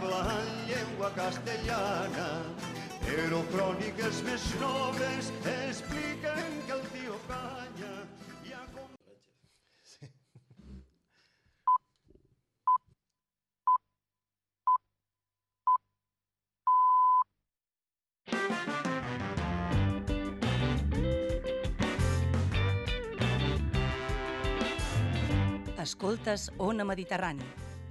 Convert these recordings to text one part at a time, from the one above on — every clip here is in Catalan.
parla en llengua castellana, però cròniques més noves expliquen que el tio calla i ha com... Escoltes Ona Mediterrani,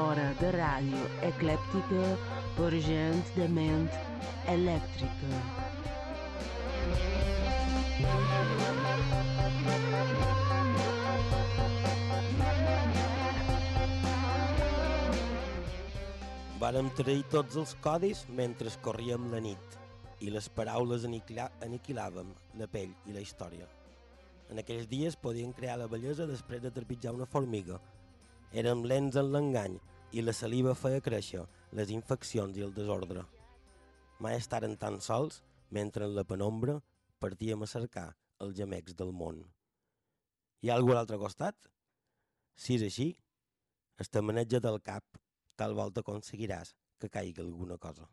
Hora de ràdio eclèptica per gent de ment elèctrica. Vàrem trair tots els codis mentre corríem la nit i les paraules aniquilàvem la pell i la història. En aquells dies podien crear la bellesa després de trepitjar una formiga. Érem lents en l'engany i la saliva feia créixer les infeccions i el desordre. Mai estaren tan sols mentre en la penombra partíem a cercar els gemecs del món. Hi ha algú a l'altre costat? Si és així, estameneja't el cap tal volta aconseguiràs que caigui alguna cosa.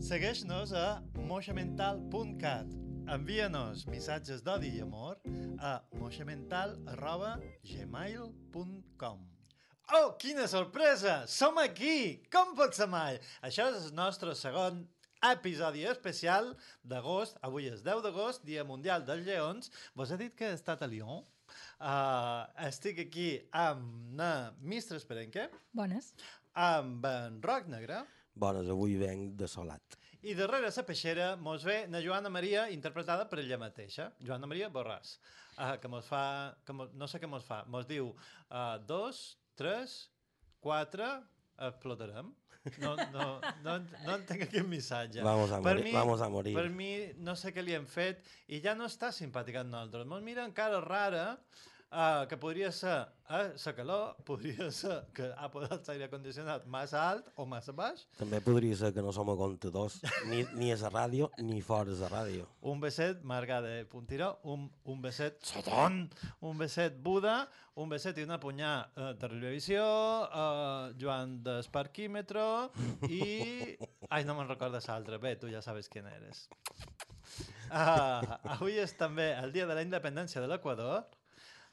Segueix-nos a moixamental.cat. Envia-nos missatges d'odi i amor a moixamental.gmail.com Oh, quina sorpresa! Som aquí! Com pot ser mai? Això és el nostre segon episodi especial d'agost. Avui és 10 d'agost, Dia Mundial dels Lleons. Vos he dit que he estat a Lyon? Uh, estic aquí amb na Mistre Esperenque, Bones. amb en Roc Negre, Bones, avui venc de solat. I darrere la peixera mos ve na Joana Maria, interpretada per ella mateixa, Joana Maria Borràs, uh, que mos fa, que mos, no sé què mos fa, mos diu uh, dos, tres, quatre, explotarem. No, no, no, no entenc aquest missatge. Vamos a Per morir, mi- vamos a morir. Per mi, no sé què li hem fet, i ja no està simpàtica amb nosaltres. Mos mira encara rara, uh, que podria ser uh, la calor, podria ser que ha posat l'aire condicionat massa alt o massa baix, També podria ser que no som a comptadors, ni, ni a la ràdio ni fora de la ràdio. un beset Marga de Puntiró, un, un beset Sotón, un beset Buda, un beset i una punyà uh, de Televisió, uh, Joan d'Esparquímetro i... Ai, no me'n recordes l'altre. Bé, tu ja sabes quién eres. Uh, avui és també el dia de la independència de l'Equador.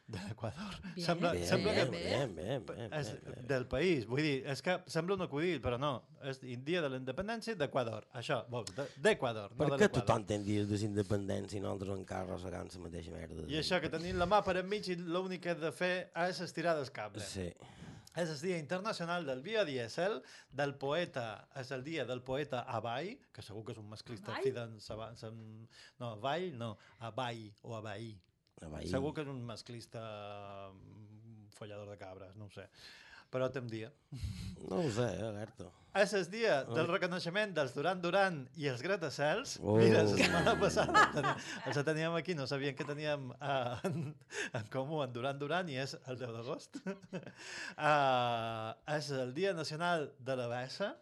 De l'Equador. Bien, Sembla, Bé, sembla bé, que... bé, bé, bé, És bé, bé. del país, vull dir, és que sembla un acudit, però no, és dia de la independència d'Equador, això, vols, de- d'Equador, Per no de què tothom té dies de independència i nosaltres encara arrossegant la mateixa merda? I això, que tenim la mà per enmig i l'únic que hem de fer és estirar el cable. Sí. És el Dia Internacional del Biodiesel, del poeta, és el dia del poeta Abai, que segur que és un masclista Abai? No, Abai, no, Abai o Abai. Veí. Segur que és un masclista mm, follador de cabres, no ho sé. Però tem dia. No ho sé, eh, Alberto. És el dia del reconeixement dels Duran Duran i els gratacels. Oh. Mira, la setmana passada teníem, els teníem aquí, no sabien que teníem uh, en, en comú en Duran Duran i és el 10 d'agost. uh, és el dia nacional de la Bessa.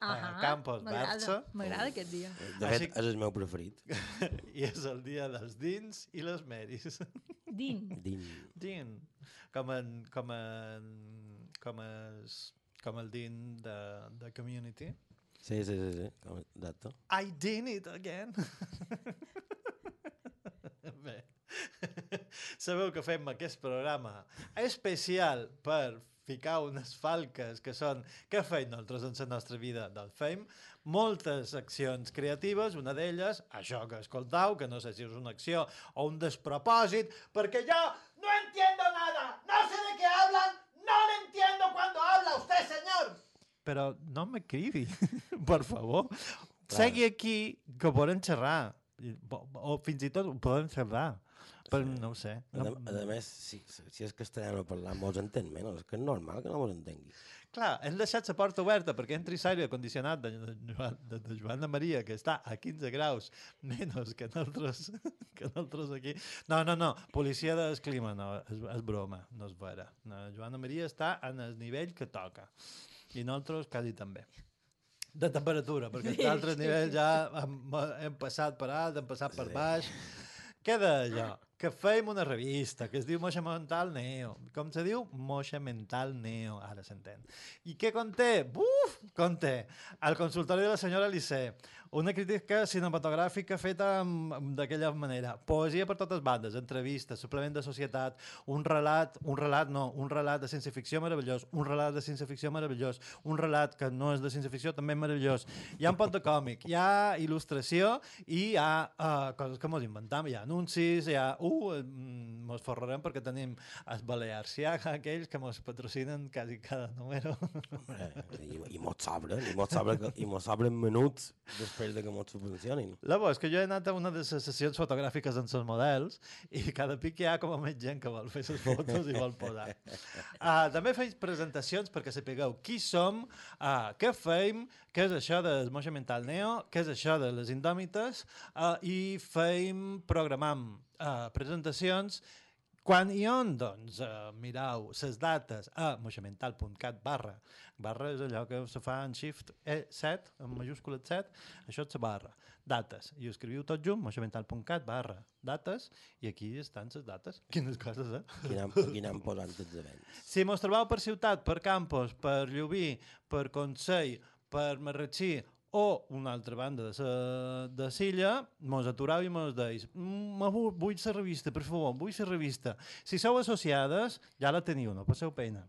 Ahà, Campos m'agrada, Verge. M'agrada aquest dia. De Així- fet, és el meu preferit. i és el dia dels dins i les meris. Din. Din. Din. Com en, com en, com es, com el din de, de Community. Sí, sí, sí, sí. Com- Exacte. I did it again. Bé, sabeu que fem aquest programa especial per ficar unes falques que són què feim nosaltres en la nostra vida del fem moltes accions creatives, una d'elles, això que escoltau, que no sé si és una acció o un despropòsit, perquè jo no entiendo nada, no sé de qué hablan, no le entiendo cuando habla usted, señor. Però no me cridi, per favor. Segui aquí, que podem xerrar. O, o fins i tot ho podem xerrar. Però no ho sé. A, No, a més, si, si és castellano parlar, mos entén menys. És que és normal que no mos entengui. Clar, hem deixat la porta oberta perquè entri l'aire condicionat de, de, Joan, de, de Joana Maria, que està a 15 graus menys que nosaltres, que nosaltres aquí. No, no, no, policia del clima, no, és, és broma, no és vera. No, Joana Maria està en el nivell que toca. I nosaltres quasi també. De temperatura, perquè els altres nivells ja hem, hem passat per alt, hem passat per baix. Queda allò, que fem una revista que es diu Moixa Mental Neo. Com se diu? Moixa Mental Neo, ara s'entén. I què conté? Buf! Conté el consultori de la senyora Lissé, una crítica cinematogràfica feta d'aquella manera, poesia per totes bandes, entrevistes, suplement de societat, un relat, un relat no, un relat de ciència-ficció meravellós, un relat de ciència-ficció meravellós, un relat que no és de ciència-ficció també meravellós. Hi ha un pot de còmic, hi ha il·lustració i hi ha uh, coses que mos inventam, hi ha anuncis, hi ha... Uh, mm, mos forrarem perquè tenim els Balearciaga, aquells que mos patrocinen quasi cada número. I, i mos sobren, i mos sobren, i mos sobren minuts després de que mos subvencionin. La bo és que jo he anat a una de les sessions fotogràfiques amb els models i cada pic hi ha com a més gent que vol fer les fotos i vol posar. Uh, també faig presentacions perquè sapigueu qui som, uh, què feim, què és això del Moixa Mental Neo, què és això de les Indòmites uh, i feim, programam uh, presentacions quan i on? Doncs uh, mirau les dates a moixamental.cat barra. Barra és allò que se fa en shift E7, en majúscula 7, això és la barra. Dates. I ho escriviu tot junt, moixamental.cat barra. Dates, i aquí estan les dates. Quines coses, eh? Quin han, quin han posat els events. Si mos trobeu per ciutat, per campus, per Llubí, per Consell, per Marratxí o una altra banda de, sa, de Silla, mos aturau i mos deis "Mm, vull, la revista, per favor, vull la revista. Si sou associades, ja la teniu, no passeu pena.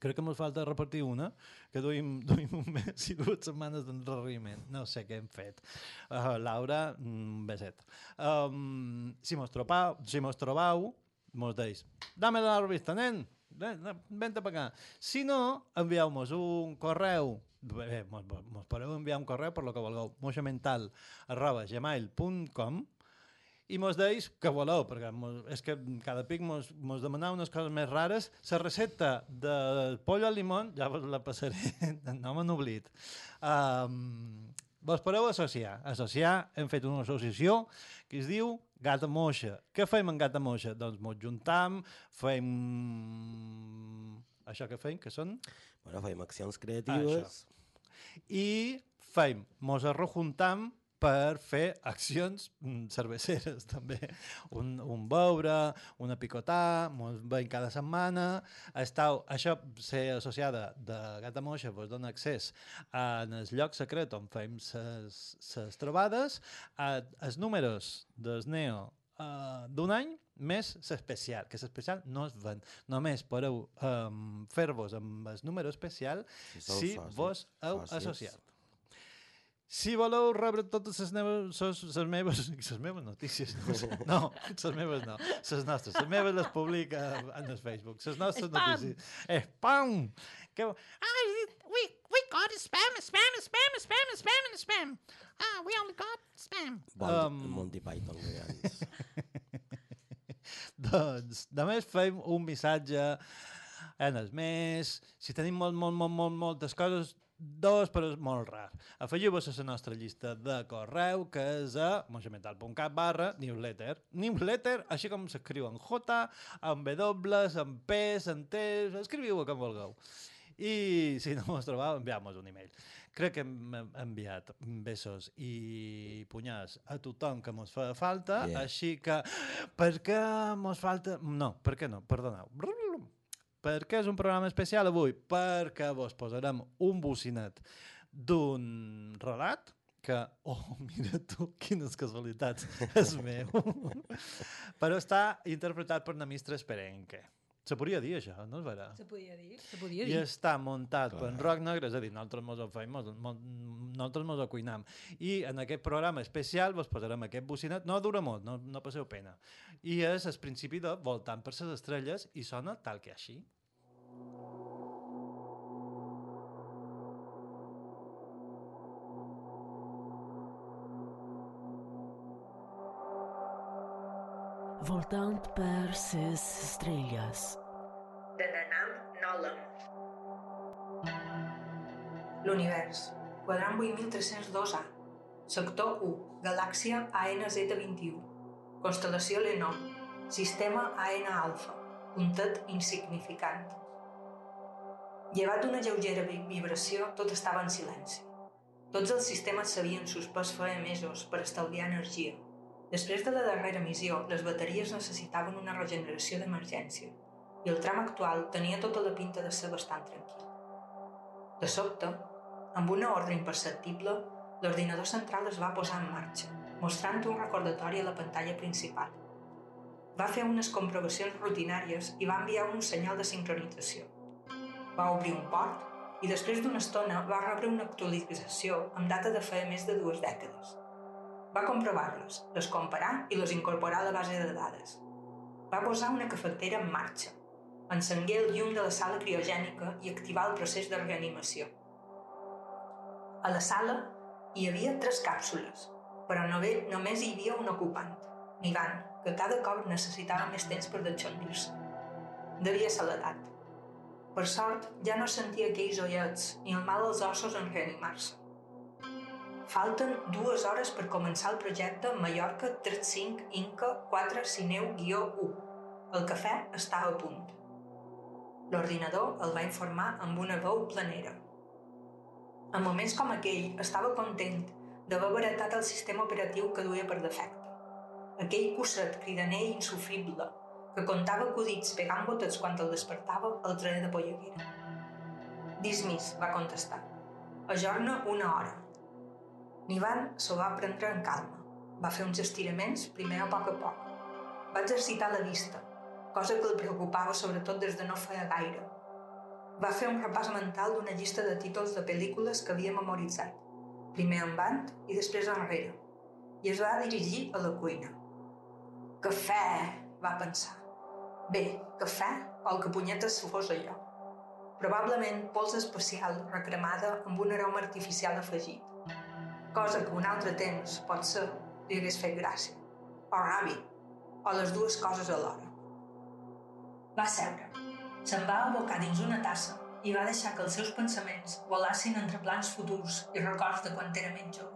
Crec que ens falta repartir una, que duim, duim un mes i dues setmanes d'enrarriment. No sé què hem fet. Uh, Laura, un beset. Um, si mos trobau, si mos trobau, mos deis, dame la revista, nen, ven, vente per acá. Si no, envieu-nos un correu, bé, mos, podeu enviar un correu per lo que vulgueu, moixamental arroba gmail.com i mos deis que voleu, perquè mos, és que cada pic mos, mos demanau unes coses més rares. La recepta de pollo al limón, ja vos la passaré, no me n'oblit. Um, vos podeu associar. Associar, hem fet una associació que es diu Gata Moixa. Què fem en Gata Moixa? Doncs mos juntam, fem... Això que fem, que són? Bueno, fem accions creatives. i fem, mos arrojuntam per fer accions mm, cerveceres també. Un, un beure, una picotà, mos veiem cada setmana. Estau, això, ser associada de Gata Moixa vos dona accés a el lloc secret on fem les trobades, a, els números del Neo uh, d'un any més l'especial, que l'especial no es ven. Només podeu um, fer-vos amb el número especial Si si socis, vos heu socis. associat. Si voleu rebre totes les meves, meves, ses meves notícies, no, sé. no, les meves no, les nostres, les meves les publica en el Facebook, les nostres Spam. notícies. Spam! Que, Ah, we we got spam, spam, spam, spam, spam, spam. Ah, we only got spam. Bon, Um, Monty Python. Doncs, només fem un missatge en el mes, si tenim molt, molt, molt, molt, moltes coses, dos, però és molt rar. Afegiu-vos a la nostra llista de correu, que és a moixamental.cat barra newsletter. Newsletter, així com s'escriu en J, en W, en P, en T, escriviu-ho com vulgueu. I si no mos trobeu, enviam-nos un e-mail. Crec que hem enviat besos i punyals a tothom que mos fa falta, Yeah. així que per què mos falta... No, per què no? Perdoneu. Per què és un programa especial avui? Perquè vos posarem un bocinet d'un relat que, oh, mira tu, quines casualitats, és meu. Però està interpretat per Namistre Esperenque. Se podria dir això, no és vera? Se podia dir? Se podia I dir. està muntat per rock negre, és a dir, nosaltres mos ho fem, mos, mos, nosaltres mos ho cuinam. I en aquest programa especial vos posarem aquest bocinet, no dura molt, no, no passeu pena. I és el principi de Voltant per les estrelles i sona tal que així. Voltant per ses estrelles. de Nanam Nolan. L'univers. Quadrant 8302A. Sector 1. Galàxia ANZ21. Constel·lació Lenon. Sistema AN Alfa. Puntet insignificant. Llevat d'una lleugera vi- vibració, tot estava en silenci. Tots els sistemes s'havien suspès feia mesos per estalviar energia. Després de la darrera missió, les bateries necessitaven una regeneració d'emergència i el tram actual tenia tota la pinta de ser bastant tranquil. De sobte, amb una ordre imperceptible, l'ordinador central es va posar en marxa, mostrant un recordatori a la pantalla principal. Va fer unes comprovacions rutinàries i va enviar un senyal de sincronització. Va obrir un port i després d'una estona va rebre una actualització amb data de feia més de dues dècades. Va comprovar-les, les comparar i les incorporar a la base de dades. Va posar una cafetera en marxa, encengué el llum de la sala criogènica i activar el procés de reanimació. A la sala hi havia tres càpsules, però no ve, només hi havia un ocupant, Nivan, que cada cop necessitava més temps per deixondir-se. Devia ser l'edat. Per sort, ja no sentia aquells oiets ni el mal als ossos en reanimar-se. Falten dues hores per començar el projecte Mallorca 35 Inca 4 Sineu-1. El cafè està a punt. L'ordinador el va informar amb una veu planera. En moments com aquell, estava content d'haver baratat el sistema operatiu que duia per defecte. Aquell cosset cridaner i insufrible que contava acudits pegant botets quan el despertava el trener de polleguera. Dismiss, va contestar. Ajorna una hora. Nivan s'ho va prendre en calma. Va fer uns estiraments, primer a poc a poc. Va exercitar la vista, cosa que el preocupava sobretot des de no feia gaire. Va fer un repàs mental d'una llista de títols de pel·lícules que havia memoritzat, primer en band i després enrere, i es va dirigir a la cuina. Cafè, va pensar. Bé, cafè o el que punyetes fos allò. Probablement pols especial recremada amb un aroma artificial afegit. Cosa que un altre temps, pot ser, li hagués fet gràcia. O ràbia. O les dues coses alhora. Va seure. Se'n va abocar dins una tassa i va deixar que els seus pensaments volassin entre plans futurs i records de quan era menys jove.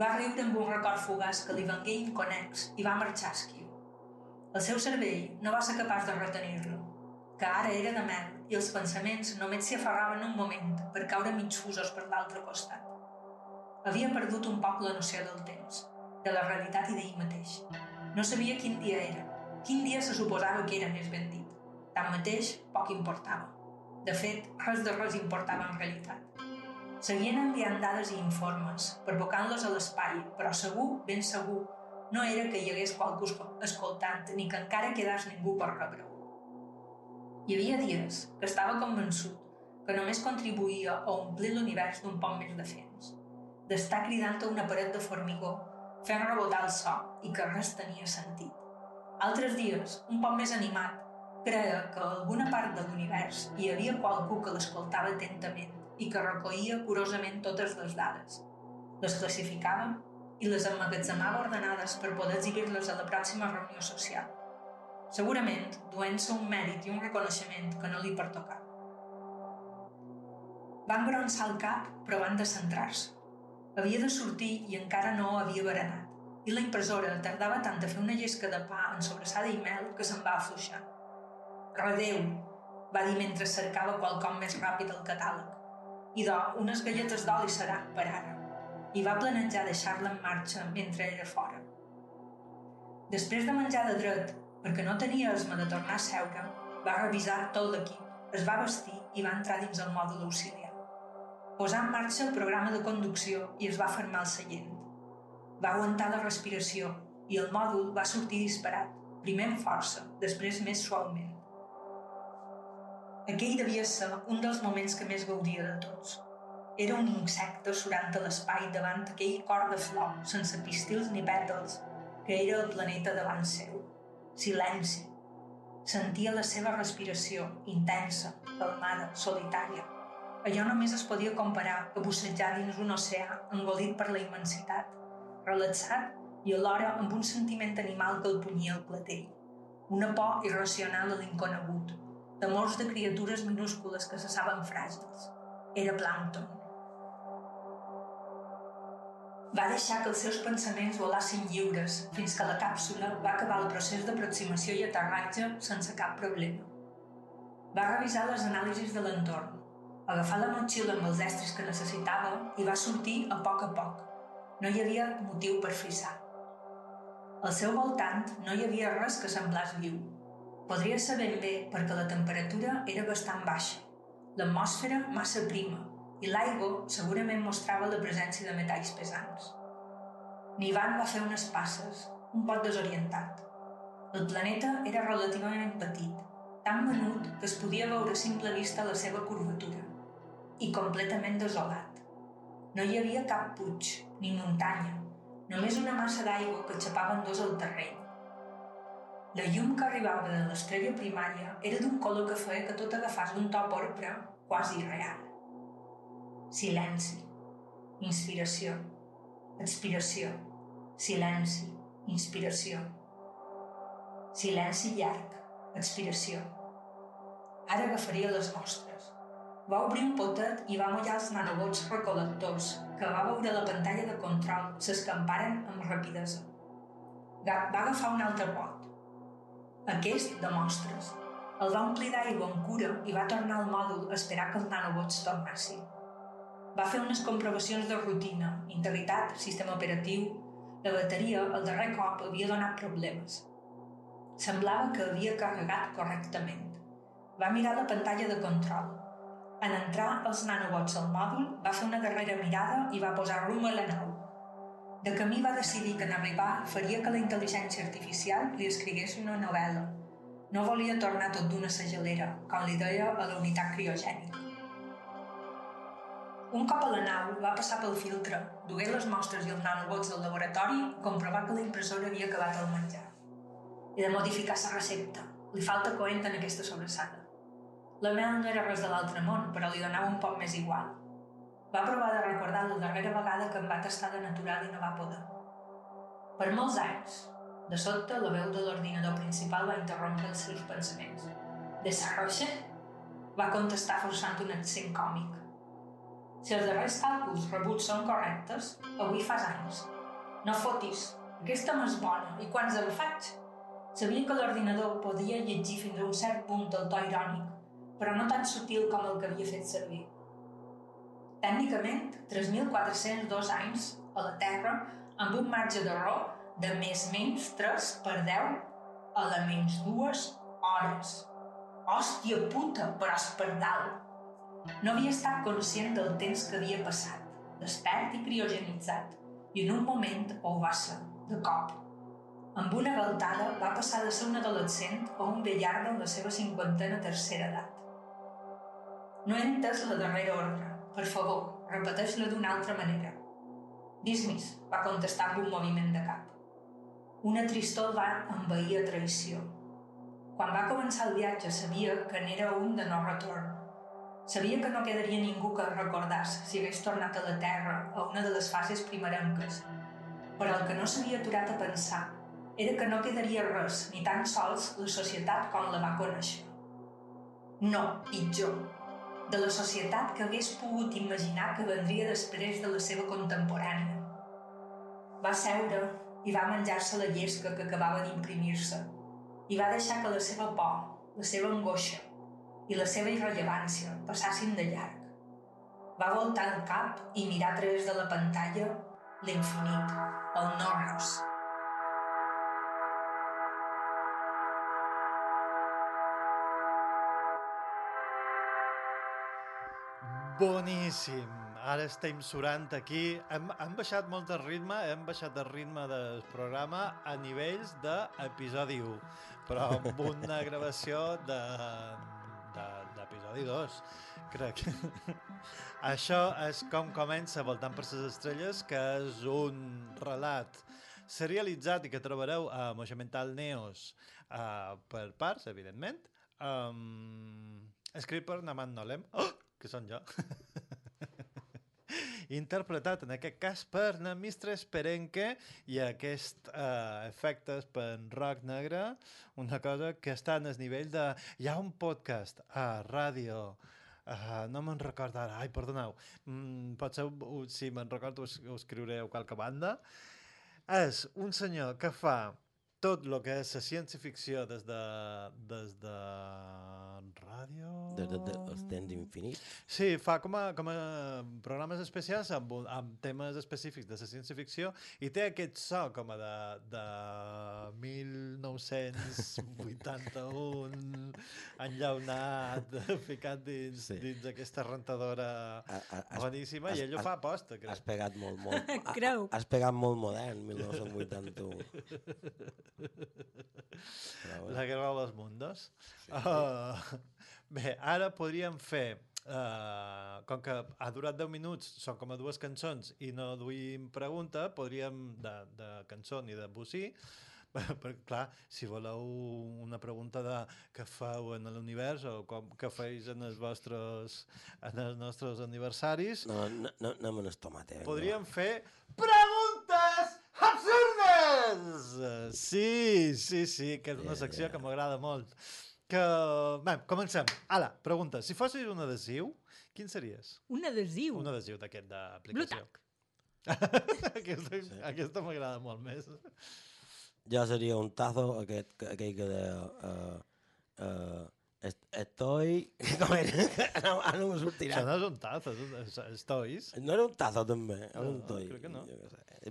Va riure amb un record fugaç que li vengué inconex i va marxar esquiu. El seu cervell no va ser capaç de retenir-lo, que ara era de mel i els pensaments només s'hi aferraven un moment per caure mig fusos per l'altre costat. Havia perdut un poc la noció del temps, de la realitat i d'ell mateix. No sabia quin dia era, quin dia se suposava que era més ben dit. Tanmateix, poc importava. De fet, res de res importava en realitat. Seguien enviant dades i informes, provocant-los a l'espai, però segur, ben segur, no era que hi hagués qualcú esco- escoltant ni que encara quedàs ningú per rebre-ho. Hi havia dies que estava convençut que només contribuïa a omplir l'univers d'un poc més de fems, d'estar cridant a una paret de formigó, fent rebotar el so i que res tenia sentit. Altres dies, un poc més animat, creia que a alguna part de l'univers hi havia qualcú que l'escoltava atentament i que recollia curosament totes les dades. Les classificava i les emmagatzemava ordenades per poder exhibir-les a la pròxima reunió social. Segurament duent-se un mèrit i un reconeixement que no li pertocava. Va engronçar el cap provant de centrar-se. Havia de sortir i encara no havia berenat, i la impressora tardava tant a fer una llesca de pa en sobrassada i mel que se'n va afluixar. Redeu, va dir mentre cercava qualcom més ràpid al catàleg. Idò, unes galletes d'oli serà, per ara. I va planejar deixar-la en marxa mentre era fora. Després de menjar de dret, perquè no tenia esma de tornar a seure, va revisar tot l'equip, es va vestir i va entrar dins el mòdul auxiliar. Posà en marxa el programa de conducció i es va fermar el seient. Va aguantar la respiració i el mòdul va sortir disparat, primer amb força, després més suaument. Aquell devia ser un dels moments que més gaudia de tots. Era un insecte surant a l'espai davant aquell cor de flor, sense pistils ni pètals, que era el planeta davant seu. Silenci. Sentia la seva respiració, intensa, calmada, solitària. Allò només es podia comparar a bussejar dins un oceà engolit per la immensitat, relaxat i alhora amb un sentiment animal que el punyia al clatell. Una por irracional a l'inconegut, temors de criatures minúscules que se saben fràgils. Era plàncton. Va deixar que els seus pensaments volassin lliures fins que la càpsula va acabar el procés d'aproximació i aterratge sense cap problema. Va revisar les anàlisis de l'entorn, agafar la motxilla amb els estris que necessitava i va sortir a poc a poc. No hi havia motiu per frisar. Al seu voltant no hi havia res que semblés viu. Podria ser ben bé perquè la temperatura era bastant baixa, l'atmosfera massa prima i l'aigua segurament mostrava la presència de metalls pesants. Nivan va fer unes passes, un poc desorientat. El planeta era relativament petit, tan menut que es podia veure a simple vista la seva curvatura, i completament desolat. No hi havia cap puig, ni muntanya, només una massa d'aigua que xapaven dos al terreny. La llum que arribava de l'estrella primària era d'un color que feia que tot agafàs un to porpre quasi real. Silenci. Inspiració. Expiració. Silenci. Inspiració. Silenci llarg. Expiració. Ara agafaria les mostres. Va obrir un potet i va mullar els nanobots recolectors, que va veure la pantalla de control s'escamparen amb rapidesa. Va agafar un altre pot. Aquest, de mostres. El va omplir d'aigua amb cura i va tornar al mòdul a esperar que els nanobots tornessin. Va fer unes comprovacions de rutina, integritat, sistema operatiu... La bateria, el darrer cop, havia donat problemes. Semblava que havia carregat correctament. Va mirar la pantalla de control. En entrar els nanobots al mòdul, va fer una darrera mirada i va posar rumb a la nau. De camí va decidir que en arribar faria que la intel·ligència artificial li escrigués una novel·la. No volia tornar tot d'una segelera, com li deia a la unitat criogènica. Un cop a la nau, va passar pel filtre, dugué les mostres i els nanobots del laboratori i comprovar que la impressora havia acabat el menjar. He de modificar la recepta. Li falta coent en aquesta sobrassada. La mel no era res de l'altre món, però li donava un poc més igual. Va provar de recordar la darrera vegada que em va tastar de natural i no va poder. Per molts anys, de sobte, la veu de l'ordinador principal va interrompre els seus pensaments. Desarrolle? Va contestar forçant un accent còmic. Si els darrers càlculs rebuts són correctes, avui fas anys. No fotis, aquesta m'és bona, i quants el faig? Sabia que l'ordinador podia llegir fins a un cert punt el to irònic, però no tan sutil com el que havia fet servir. Tècnicament, 3.402 anys a la Terra amb un marge d'error de més menys 3 per 10 a la menys 2 hores. Hòstia puta, però és per dalt. No havia estat conscient del temps que havia passat, despert i criogenitzat, i en un moment ho va ser, de cop. Amb una galtada va passar de ser un adolescent a un vellard de la seva cinquantena tercera edat. No he entès la darrera ordre. Per favor, repeteix-la d'una altra manera. Dismiss, va contestar amb un moviment de cap. Una tristor va envair a traïció. Quan va començar el viatge sabia que n'era un de no retorn. Sabia que no quedaria ningú que recordàs si hagués tornat a la Terra a una de les fases primerenques. Però el que no s'havia aturat a pensar era que no quedaria res, ni tan sols la societat com la va conèixer. No, pitjor, de la societat que hagués pogut imaginar que vendria després de la seva contemporània. Va seure i va menjar-se la llesca que acabava d'imprimir-se i va deixar que la seva por, la seva angoixa i la seva irrellevància passassin de llarg. Va voltar el cap i mirar a través de la pantalla l'infinit, el no-res. Boníssim. Ara estem surant aquí. Hem, hem baixat molt el ritme, hem baixat el ritme del programa a nivells d'episodi 1, però amb una gravació de, de, d'episodi 2, crec. Això és com comença Voltant per les estrelles, que és un relat serialitzat i que trobareu a Moja Mental Neos uh, per parts, evidentment, um, escrit per Naman Nolem, oh! Que són jo. interpretat en aquest cas per na Mistress Perenque i aquest eh, efectes per rock negre, una cosa que està en el nivell de... Hi ha un podcast a ràdio Uh, no me'n recordo ara, ai, perdoneu. Mm, potser, uh, si me'n recordo, us, us escriuré a qualque banda. És un senyor que fa tot el que és la ciència-ficció des de... des de... ràdio... De, de, de, els temps infinits. Sí, fa com a, com a programes especials amb, amb temes específics de la ciència-ficció i té aquest so com a de, de 1981 enllaunat, ficat dins, Sí. dins aquesta rentadora ha- has- boníssima has- i ell ho fa aposta, crec. Has pegat molt, molt... Creu. Has pegat molt modern, 1981. Però, La Guerra dels Mundos. Sí. Uh, bé, ara podríem fer, uh, com que ha durat 10 minuts, són com a dues cançons i no duim pregunta, podríem, de, de cançó ni de bocí, perquè, clar, si voleu una pregunta de què feu en l'univers o com, què feis en els vostres en els nostres aniversaris, no, no, no, anem en el tomate. podríem fer preguntes Eh, Sí, sí, sí, que és una secció ja. que m'agrada molt. Que... Bé, comencem. Ala, pregunta. Si fossis un adhesiu, quin series? Un adhesiu. Un adhesiu d'aquest d'aplicació. Aquesta sí. aquesta m'agrada molt més. Jo seria un tazo, aquest, que- aquell que deia... Uh, uh, est estoy... Com era? Ara, ara no me sortirà. Això no és un taz, és un és, és tois. No era un tazo, també. Era un No, toi. crec que no.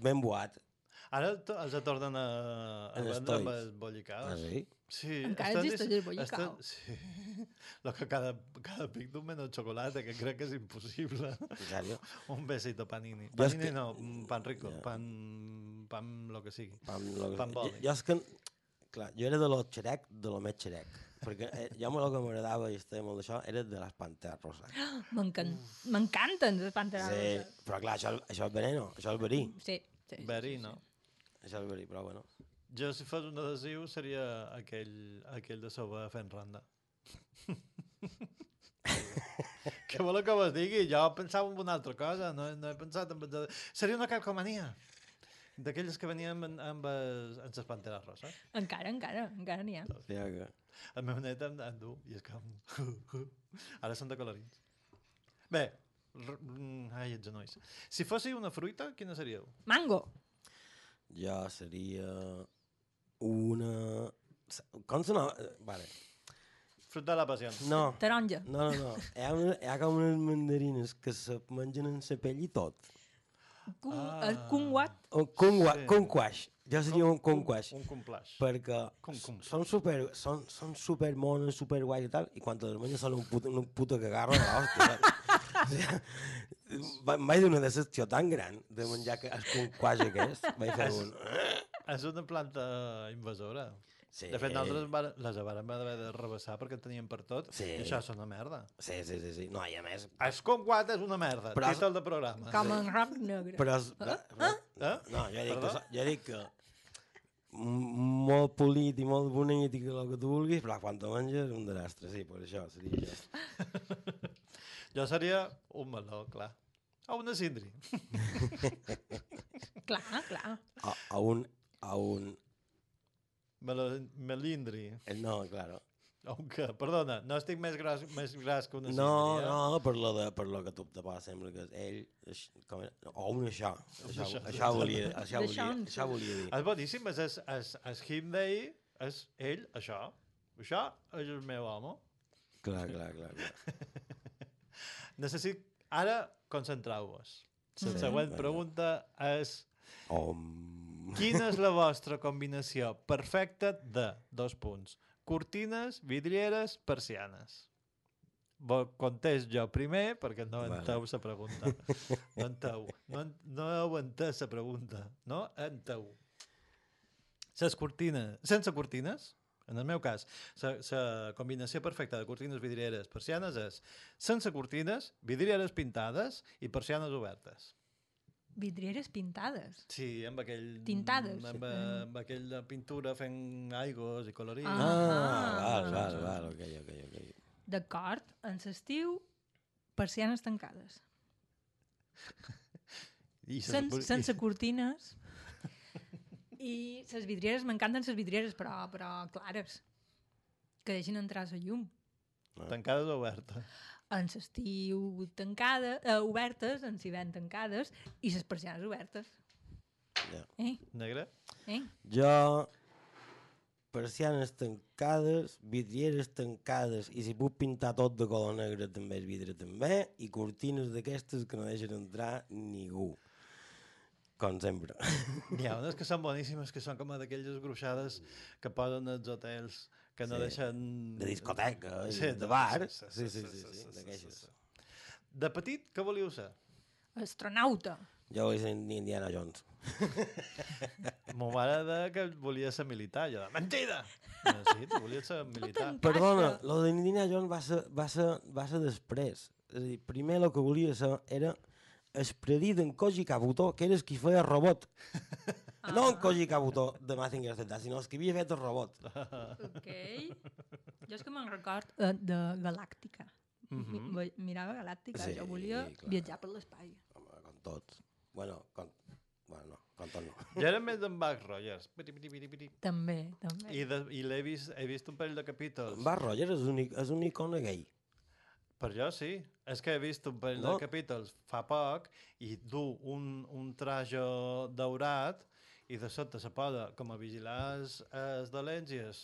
Ben boat. Ara to- els tornen a, a vendre amb els bollicaus. Ah, sí? Sí, Encara existeix el bollicau. estan- Sí. Lo que cada, cada pic d'un menú de xocolata, que crec que és impossible. Sèrio? Un besito panini. Jo Panini que- no, pan rico, Ja. pan, pan lo que sigui. Pam, lo que... Pan jo, boli. jo és que... Clar, jo era de lo xerec, de lo més xerec. Perquè eh, jo el que m'agradava i estava molt d'això era de les panteres roses. M'encan- M'encanten les panteres Sí, roses. però clar, això, això és veneno, això és verí. Sí, sí. sí, Verí, sí, no? Això és verí, però bueno. Jo, si fos un adhesiu, seria aquell, aquell de sobre fent ronda. Què voleu que vos digui? Jo pensava en una altra cosa, no, no he pensat en... Seria una calcomania. D'aquelles que venien amb, amb, amb les panteres roses. Encara, encara, encara n'hi ha. Ja que... El meu net en, en du, i és com... Ara són de colorins. Bé, mm, ai, els genolls. Si fóssiu una fruita, quina seríeu? Mango. Jo seria una... Com se no... eh, Vale. Fruit de la passió. No, Taronja. no, no, no. Hi ha, una, hi ha com unes mandarines que se mengen en la pell i tot. Kung, Ah. el kumquat. Un conguaix. Sí. conquaix. Jo seria un conquaix. Un complaix. perquè són super, són, són super mones, super guais i tal, i quan te les menges són un puto, un puto cagarro de l'hòstia. O sigui, va- em vaig donar una decepció tan gran de menjar que el conquaix aquest. Vaig fer un... És una planta invasora. Sí, De fet, nosaltres va- les vàrem haver de rebassar perquè en teníem per tot. Sí. I això és una merda. Sí, sí, sí, sí. No, i a més... És com guat és una merda. Però- Títol de programa. Com en roc negre. Però... És, però, Eh? no, jo dic, que, Perdó? so- jo dic que molt polit i molt bonic i que el que tu vulguis, però quan te menges un desastre, sí, per això seria això. Jo seria un meló, clar. O una cindri. Clar, clar. A, a un... A un... Melo, melindri. eh, No, claro. Un què? Perdona, no estic més gras, més gras que una No, cindri, eh? no, per lo, de, per lo que tu te passa sempre que és ell, com era? o un això, això, això. això, volia, això, volia, això volia dir. És boníssim, és, és, és, és him d'ell, és ell, això. Això és el meu home. Clar, clar, clar. clar. Necessit... Ara, concentreu-vos. La Sí, següent vinga. pregunta és... Om... Quina és la vostra combinació perfecta de, dos punts, cortines, vidrieres, persianes? Bo, contest jo primer, perquè no Vale. enteu la pregunta. No enteu. No, no heu entès la pregunta. No enteu. Les cortines, sense cortines, en el meu cas, la combinació perfecta de cortines, vidrieres, persianes és sense cortines, vidrieres pintades i persianes obertes. Vidrieres pintades. Sí, amb aquell... Tintades. Amb, amb aquella pintura fent aigües i colorins. Ah. Ah, val, val, val, ok, ok, ok. D'acord, en l'estiu, persianes tancades. I ses Sen, bur- sense cortines. I les vidrieres, m'encanten les vidrieres, però, però clares. Que deixin entrar la llum. Tancades o obertes? En l'estiu tancada, eh, obertes, en l'hivern tancades, i les persianes obertes. Ja. Eh? Negre? Eh? Jo, persianes tancades, vidrieres tancades, i si puc pintar tot de color negre també és vidre també, i cortines d'aquestes que no deixen entrar ningú. Com sempre. N'hi ha unes que són boníssimes, que són com d'aquelles gruixades que posen als hotels, que no Sí. deixen... De discoteca, Sí, de bar. sí, Sí, sí, sí, sí, d'aquelles. De petit, què volíeu ser? Astronauta. Jo vull ser Indiana Jones. Mo mare de que volia ser militar, jo de mentida! No, sí, tu volies ser militar. Perdona, lo d'Indiana Jones va ser, va, ser, va ser després. És a dir, primer el que volia ser era el predit d'en Koji Kabuto, que era el qui feia el robot. No en Koji Kabuto de Mazinger Z, sinó el que havia fet el robot. Ok. Jo és que me'n record eh, de Galàctica. Mhm. Mi- Mirava Galàctica, Sí, jo volia clar. viatjar per l'espai. Home, com tots. Bueno, com... Bueno, no, com tot no. Jo era més d'en Buck Rogers. Piti, piti, piti, piti. També, també. I, de, i l'he vist, he vist un parell de capítols. Bar Rogers és un, és un icona gay. Per jo sí. És que he vist un parell No. de capítols fa poc i du un, un traje daurat i de sota se posa com a vigilar els, els dolents i és...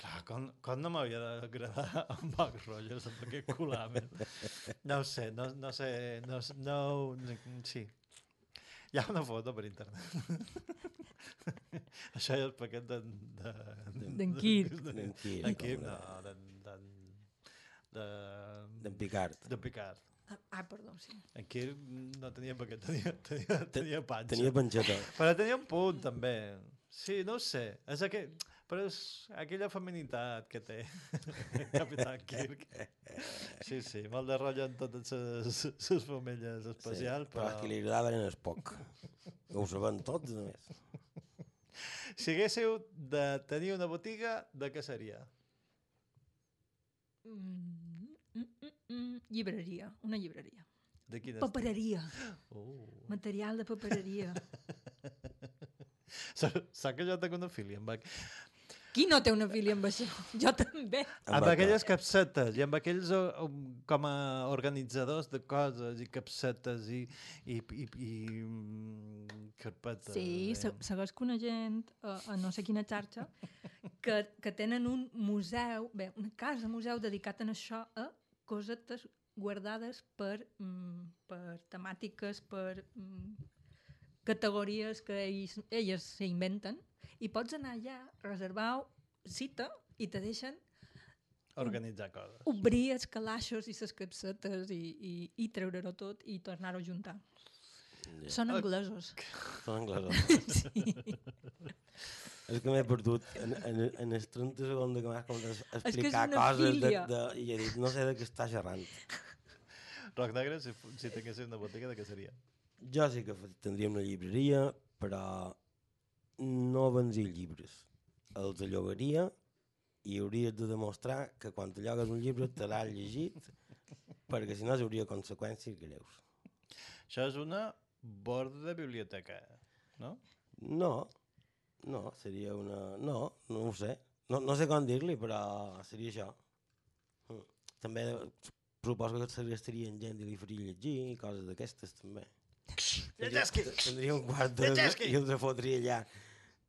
Clar, com, com no m'havia d'agradar en Buck Rogers amb aquest culamen. No ho sé, no, no sé, no, no, no, sí. Hi ha una foto per internet. Això és el paquet de... de D'en. D'en Kirk, D'en Kirk, no, d'en... d'en de... D'en Picard. De Picard. Ah, ah, perdó, sí. En Kirk no tenia paquet, tenia, tenia, tenia panxa. Tenia panxeta. Però tenia un punt, també. Sí, no ho sé. És aquell... Però és aquella feminitat que té Capità Kirk. Sí, sí, molt de rotllo en totes les, les femelles especials, sí, però... però... que li agradaven el poc. Ho saben tots, només. Si haguéssiu de tenir una botiga, de què seria? Mm, mm, mm, mm, llibreria, una llibreria. De quin estil? Papereria. Oh. Material de papereria. Saps saps que jo tinc una filia amb, aqu Qui no té una filia amb això? Jo també. amb aquelles capsetes i amb aquells eh, com a organitzadors de coses i capsetes i, i, i, i mm, carpetes. Sí, eh? se- segueix coneixent a, a no sé quina xarxa que, que tenen un museu, bé, una casa museu dedicat a això, a cosetes guardades per, mm, per temàtiques, per mm, categories que ells, elles s'inventen i pots anar allà, reservar cita i te deixen Organitzar coses. obrir els calaixos i les capsetes i, i, i treure-ho tot i tornar-ho a juntar. Ja. Són anglesos. Són anglesos. sí. És que m'he perdut en, en, en els 30 segons que m'has començat a És que és explicar una coses de, de, i he dit, no sé de què està xerrant. Roc Negre, si, si tinguessis una botiga, de què seria? Jo sí que tindria una llibreria, però no vendria llibres. Els llogaria i hauries de demostrar que quan te llogues un llibre te l'has llegit, perquè si no hi hauria conseqüències greus. Això és una borda de biblioteca, no? No, no, seria una... No, no ho sé. No, no sé com dir-li, però seria això. També suposo que segrestarien gent i li faria llegir i coses d'aquestes, també. Tindria, un quart de... I els fotria allà.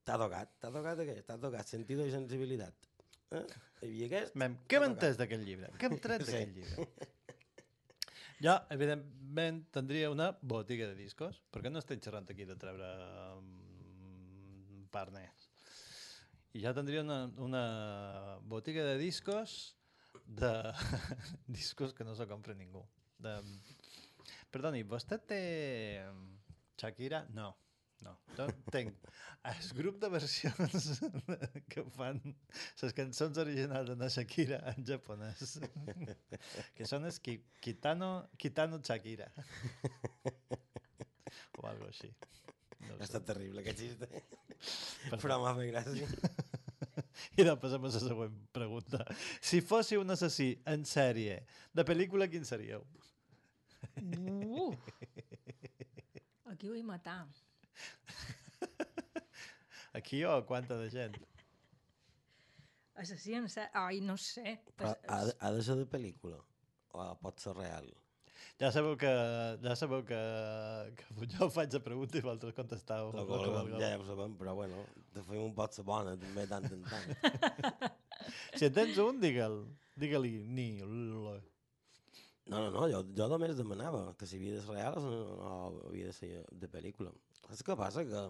T'ha tocat? T'ha tocat aquest? T'ha tocat? Sentido i sensibilitat. Eh? Hi havia aquest? Mem, què m'he entès d'aquest llibre? Què hem tret Sí. d'aquest llibre? Jo, evidentment, tindria una botiga de discos, perquè no estem xerrant aquí de treure um, parners. I ja tindria una, una botiga de discos de discos que no se compra ningú. De... Perdoni, vostè té Shakira? No, no. Jo Tenc el grup de versions que fan les cançons originals de la Shakira en japonès, que són els ki Kitano, Kitano Shakira. o algo així. No Ha estat terrible, aquest xiste. Perdó. Però m'ha fet gràcia. I ara passem a la següent pregunta. Si fóssiu un assassí en sèrie de pel·lícula, quin seríeu? Uh. Aquí vull matar. Aquí o quanta de gent? Assassí en sèrie... Ai, no sé. Però Es- ha, de- ha de ser de pel·lícula? O pot ser real? Ja sabeu que, ja sabeu que, que jo faig la pregunta i vosaltres contesteu. El que cosa, vulgueu. ja ho sabem, però bueno, de fer un pot ser bona també tant en tant. Si en tens un, digue'l. Digue-li ni. l- No, no, no, jo, jo només demanava que si havia de ser real o no havia de ser de pel·lícula. Saps què passa? Que...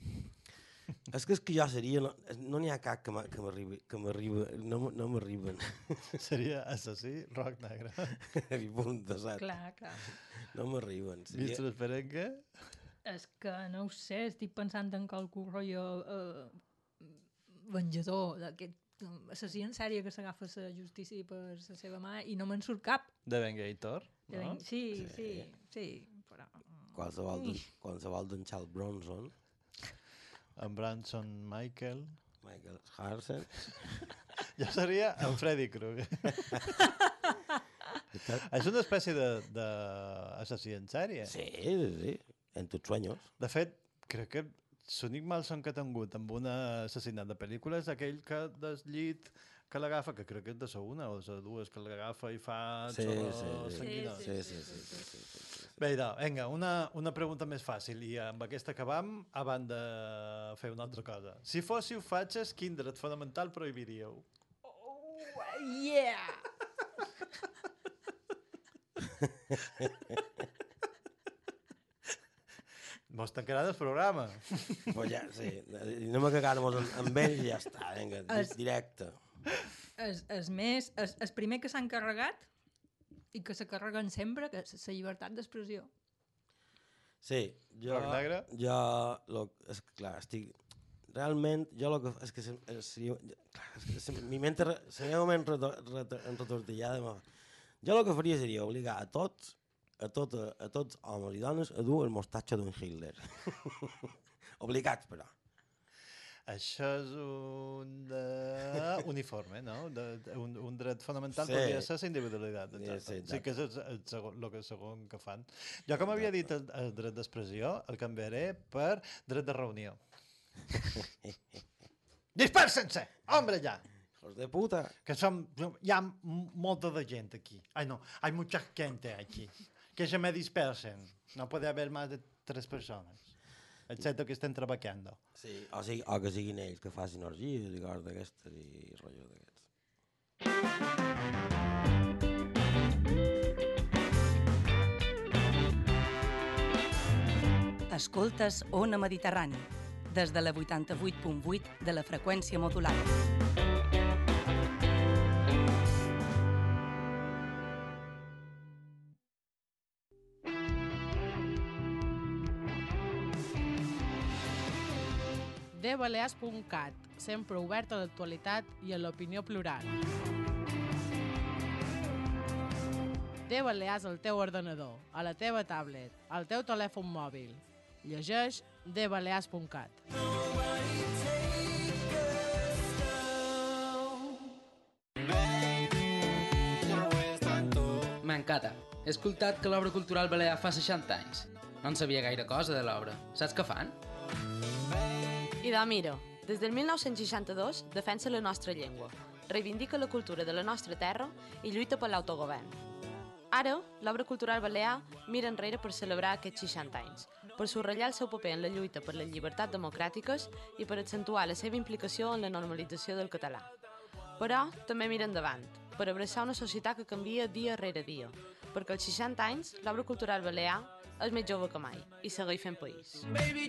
És que és que jo seria... No és- no n'hi ha cap que m'a- que m'arribi... Que m'arriba... No, no m'arriben. Seria assassí, roc negre. I punt de set. Clar, clar. No m'arriben. Vist Seria... l'esperenca? És que no ho sé, estic pensant en qualcun rotllo eh, venjador d'aquest assassí en sèrie que s'agafa la justícia per la seva mà i no me'n surt cap. De Vengator, De no? ben- Sí, sí, sí, però... Qualsevol, de, qualsevol d'en Charles Bronson, En Branson Michael. Michael Harsen... Jo seria en Freddy Krueger. És una espècie d'assassí en sèrie. Sí, sí, sí. En tus sueños. De fet, crec que l'únic malson que ha tingut amb un assassinat de pel·lícula és aquell que del llit que l'agafa, que crec que és de la una o de dues, que l'agafa i fa Sí, sí, sí. Sí, sí. Bé, idò, vinga, una, una pregunta més fàcil i amb aquesta acabam abans de fer una altra cosa. Si fóssiu fatxes, quin dret fonamental prohibiríeu? Yeah! Mos tancarà el programa. Pues ja, sí. Anem a cagar-nos amb, amb ells i ja està. Vinga, Es- directe. És, és més, és, és primer que s'han carregat i que se carreguen sempre, que és la llibertat d'expressió. Sí, jo... Negre? Jo, lo, és que, clar, estic... Realment, jo el que... És que seria... Clar, és que mi mente... re- La meva ment reto- reto- enretortillada... m'ha- Jo el que faria seria obligar a tots, a, tot, a tots homes i dones, a dur el mostatge d'un Hitler. Obligats, però. Això és un uh, uniforme, no? De, de, un, un dret fonamental Sí. podria ser la individualitat. Sí, Exacte. sí, Sí, exacte. sí, que és el, el, segon, el que segon que fan. Jo, com havia dit el, el dret d'expressió, el canviaré per dret de reunió. Dispersen-se! Hombre, ja! Hijos de puta. Que som, hi ha molta de gent aquí. Ai, no, hay mucha gente aquí. Que se me dispersen. No puede haber más de tres persones. Excepto que estén trabajando. Sí, o, sigui, o que siguin ells que facin orgies i coses d'aquestes i rotllos d'aquests. Escoltes Ona Mediterrani, des de la 88.8 de la freqüència modulada. dbalears.cat, sempre obert a l'actualitat i a l'opinió plural. De Balears al teu ordenador, a la teva tablet, al teu telèfon mòbil. Llegeix dbalears.cat. M'encanta. He escoltat que l'obra cultural balear fa 60 anys. No en sabia gaire cosa de l'obra. Saps què fan? I de mira, des del 1962 defensa la nostra llengua, reivindica la cultura de la nostra terra i lluita per l'autogovern. Ara, l'obra cultural balear mira enrere per celebrar aquests 60 anys, per subratllar el seu paper en la lluita per les llibertats democràtiques i per accentuar la seva implicació en la normalització del català. Però també mira endavant, per abraçar una societat que canvia dia rere dia, perquè als 60 anys l'obra cultural balear és més jove que mai i segueix fent país. Baby,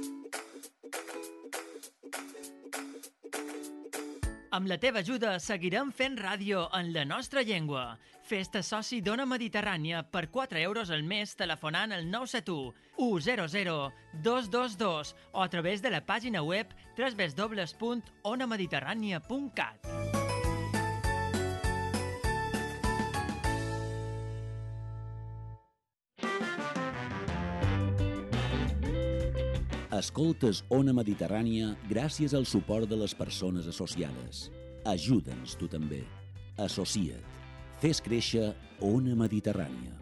Amb la teva ajuda seguirem fent ràdio en la nostra llengua. Festa soci d'Ona Mediterrània per 4 euros al mes telefonant al 971 100 222 o a través de la pàgina web www.onamediterrània.cat. Escoltes Ona Mediterrània gràcies al suport de les persones associades. Ajuda'ns tu també. Associa't. Fes créixer Ona Mediterrània.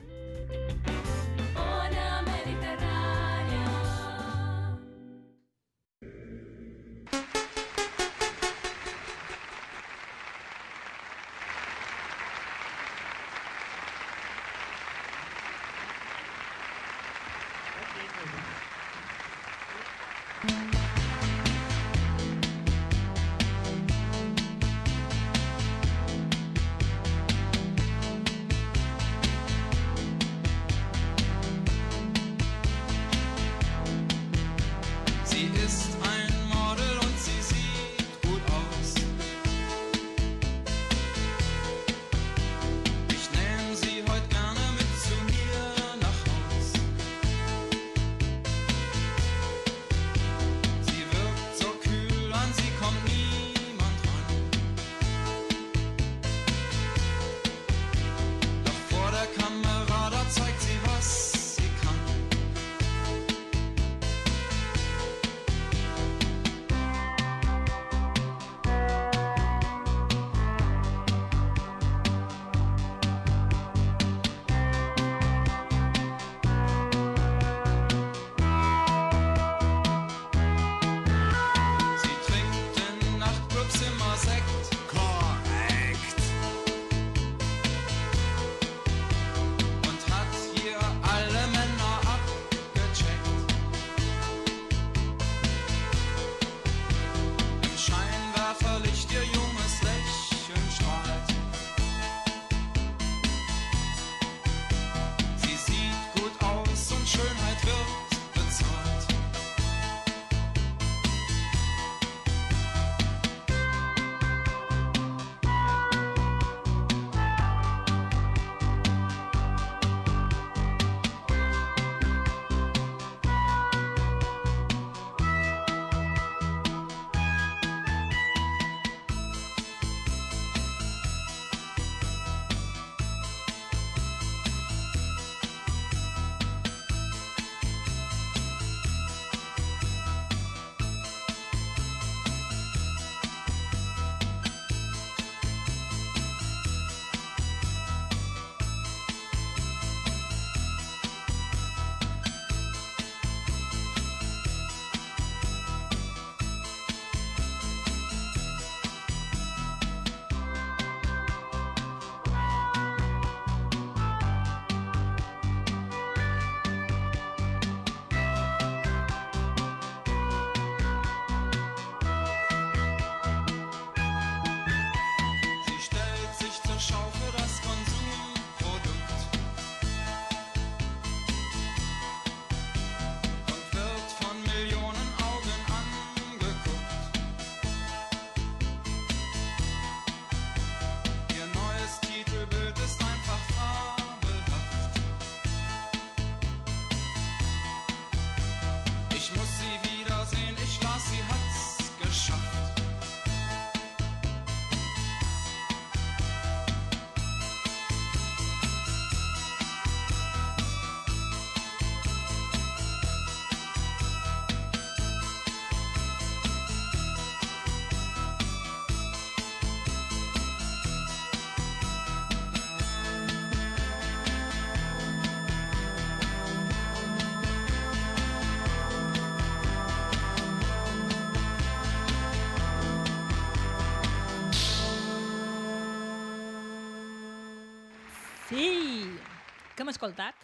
Que hem escoltat?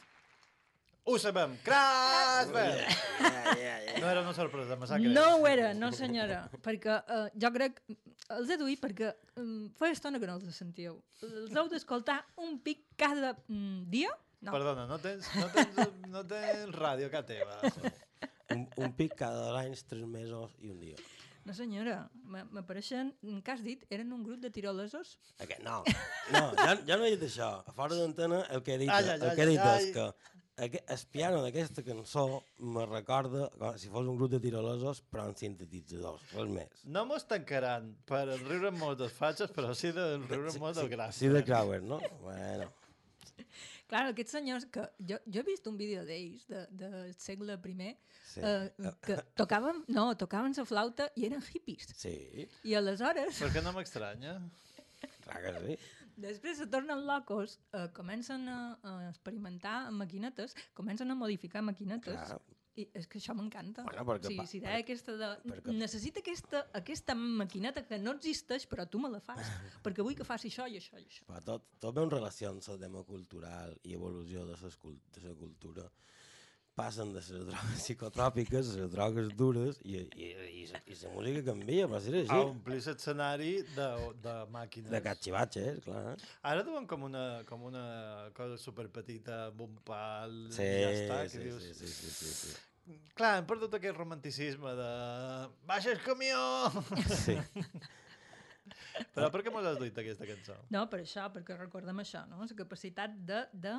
Ho sabem. Krasberg! No era una sorpresa, me sap greu. No ho era, no senyora, perquè uh, jo crec, els he d'oir perquè um, fa estona que no els sentíeu. Els heu d'escoltar un pic cada um, dia? No. Perdona, no tens, no tens, no tens ràdio casa teva. Un, un pic cada dos anys, tres mesos i un dia. No senyora, m'apareixen, què has dit? Eren un grup de tirolesos? Aquest, no, no, ja, ja no he dit això. A fora d'antena el que he dit, Ai, ai, el que he dit ai. és que aquest, el piano d'aquesta cançó me recorda com si fos un grup de tirolesos però amb sintetitzadors, res més. No mos tancaran per riure molt dels fatxes, però sí de riure molt del gràfic. Sí, de Crowder, no? Bueno, Clar, aquests senyors que... Jo, jo he vist un vídeo d'ells, de, del segle I, Sí. eh, que tocaven, no, tocaven la flauta i eren hippies. sí, I aleshores, Per què no m'estranya? clar que sí. després se tornen locos, eh, comencen a, a experimentar amb maquinetes, comencen a modificar maquinetes. Clar. I és que això m'encanta. Bueno, perquè sí, pa- si deia aquesta de... perquè- Necessita aquesta, aquesta maquineta que no existeix, però tu me la fas, perquè vull que faci això i això i això. Però tot, tot ve en relació amb el tema cultural i evolució de la de la cultura. Passen de les drogues psicotròpiques a les drogues dures i, i, i, i la música canvia, però si és A així. omplir l'escenari de, de màquines. De catxivatxes, clar. Ara duen com una, com una cosa superpetita amb un pal Sí, i ja està. sí, que dius... sí, sí, sí, sí, sí. Clar, hem perdut aquest romanticisme de... Baixa el camió! Sí. Però per què mos has duit aquesta cançó? No, per això, perquè recordem això, no? La capacitat de, de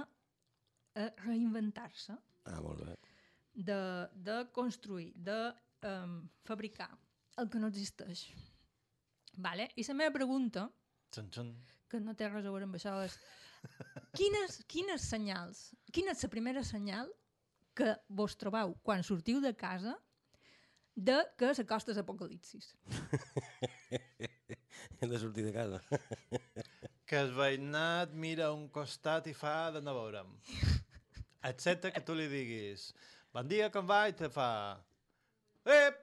eh, reinventar-se, Ah, molt bé. de, de construir, de um, fabricar el que no existeix. Vale? I la meva pregunta, Xun, xun. que no té res a veure amb això, és quines, quines senyals, quina és la primera senyal que vos trobeu quan sortiu de casa de que s'acosta l'apocalipsis? Hem de sortir de casa. Que el veïnat mira a un costat i fa de no veure'm. Excepte que tu li diguis bon dia, com va? I te fa... Ep!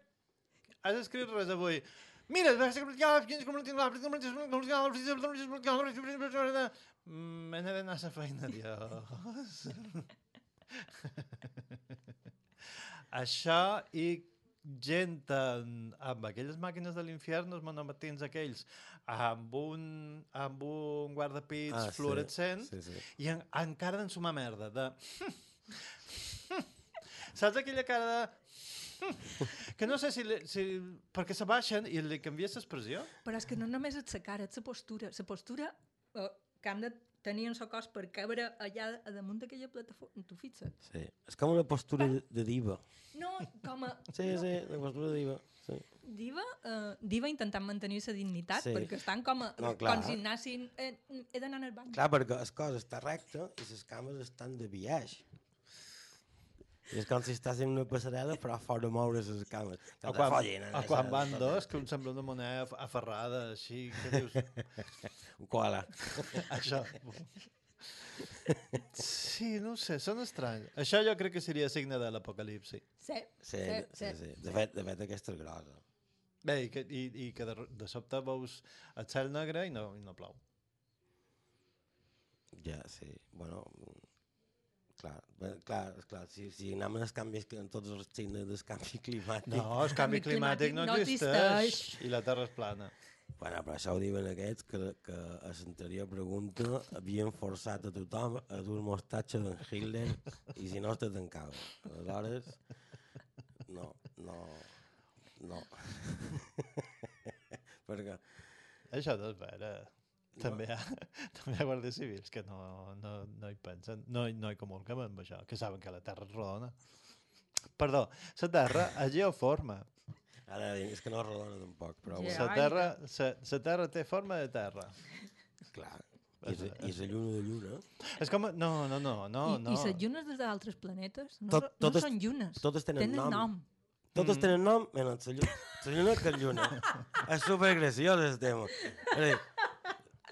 Has escrit res avui. Mira, Mm, n'he d'anar a la feina, Dios. Això i gent en, amb aquelles màquines de l'infern, els monomatins aquells, amb un, amb un guardapits Ah, ah, sí, fluorescent, sí, sí. i en, encara d'ensumar merda, de... Saps aquella cara de... que no sé si, li, si... perquè se baixen i li canvies l'expressió. Però és que no només és la cara, és la postura. La postura eh, que hem de tenir en el cos per cabre allà a damunt d'aquella plataforma. Tu fixa't? Sí. És com una postura de, de diva. No, com a... Sí, no, sí, la postura de diva. Sí. Diva, uh, diva intentant mantenir la dignitat, Sí. perquè estan com, a, No, clar. com si anessin... Eh, he d'anar al bany. Clar, perquè el cos està recte i les cames estan de viatge. I és com si estàs en una passarel·la però fora moure les cames. O Te quan, follen, o eh, quan van tot. dos, que un sembla una moneda af- aferrada, així, que dius... Un koala. Això. Sí, no ho sé, són estranys. Això jo crec que seria signe de l'apocalipsi. Sí, Sí, sí, sí. De fet, de fet aquesta és grosa. Bé, i que, i, i que de, de sobte veus el cel negre i no, i no plou. Ja, sí. Bueno, clar, clar, clar si, si anem als canvis que en tots els signes del canvi climàtic... No, el canvi climàtic no existeix i la Terra és plana. Bueno, però això ho diuen aquests que, que a l'anterior pregunta havien forçat a tothom a dur el mostatge d'en Hitler i si no te tancava. Aleshores, no, no, no. Perquè... Això no és vera. També hi ha, també hi ha guàrdies civils que no, no, no hi pensen, no, hi- no hi comulguen amb això, que saben que la Terra és rodona. Perdó, la Terra és geoforma. Ara és que no és rodona tampoc, però... La bueno. terra, sa, sa terra té forma de terra. Clar. I la- i la lluna de lluna. És com... No, no, no, no. I, no. I les llunes des d'altres planetes no, Tot- no totes- són llunes. totes tenen nom. nom. Totes Mm. tenen nom, menys la lluna. La lluna que lluna. és supergraciós el tema. És a dir,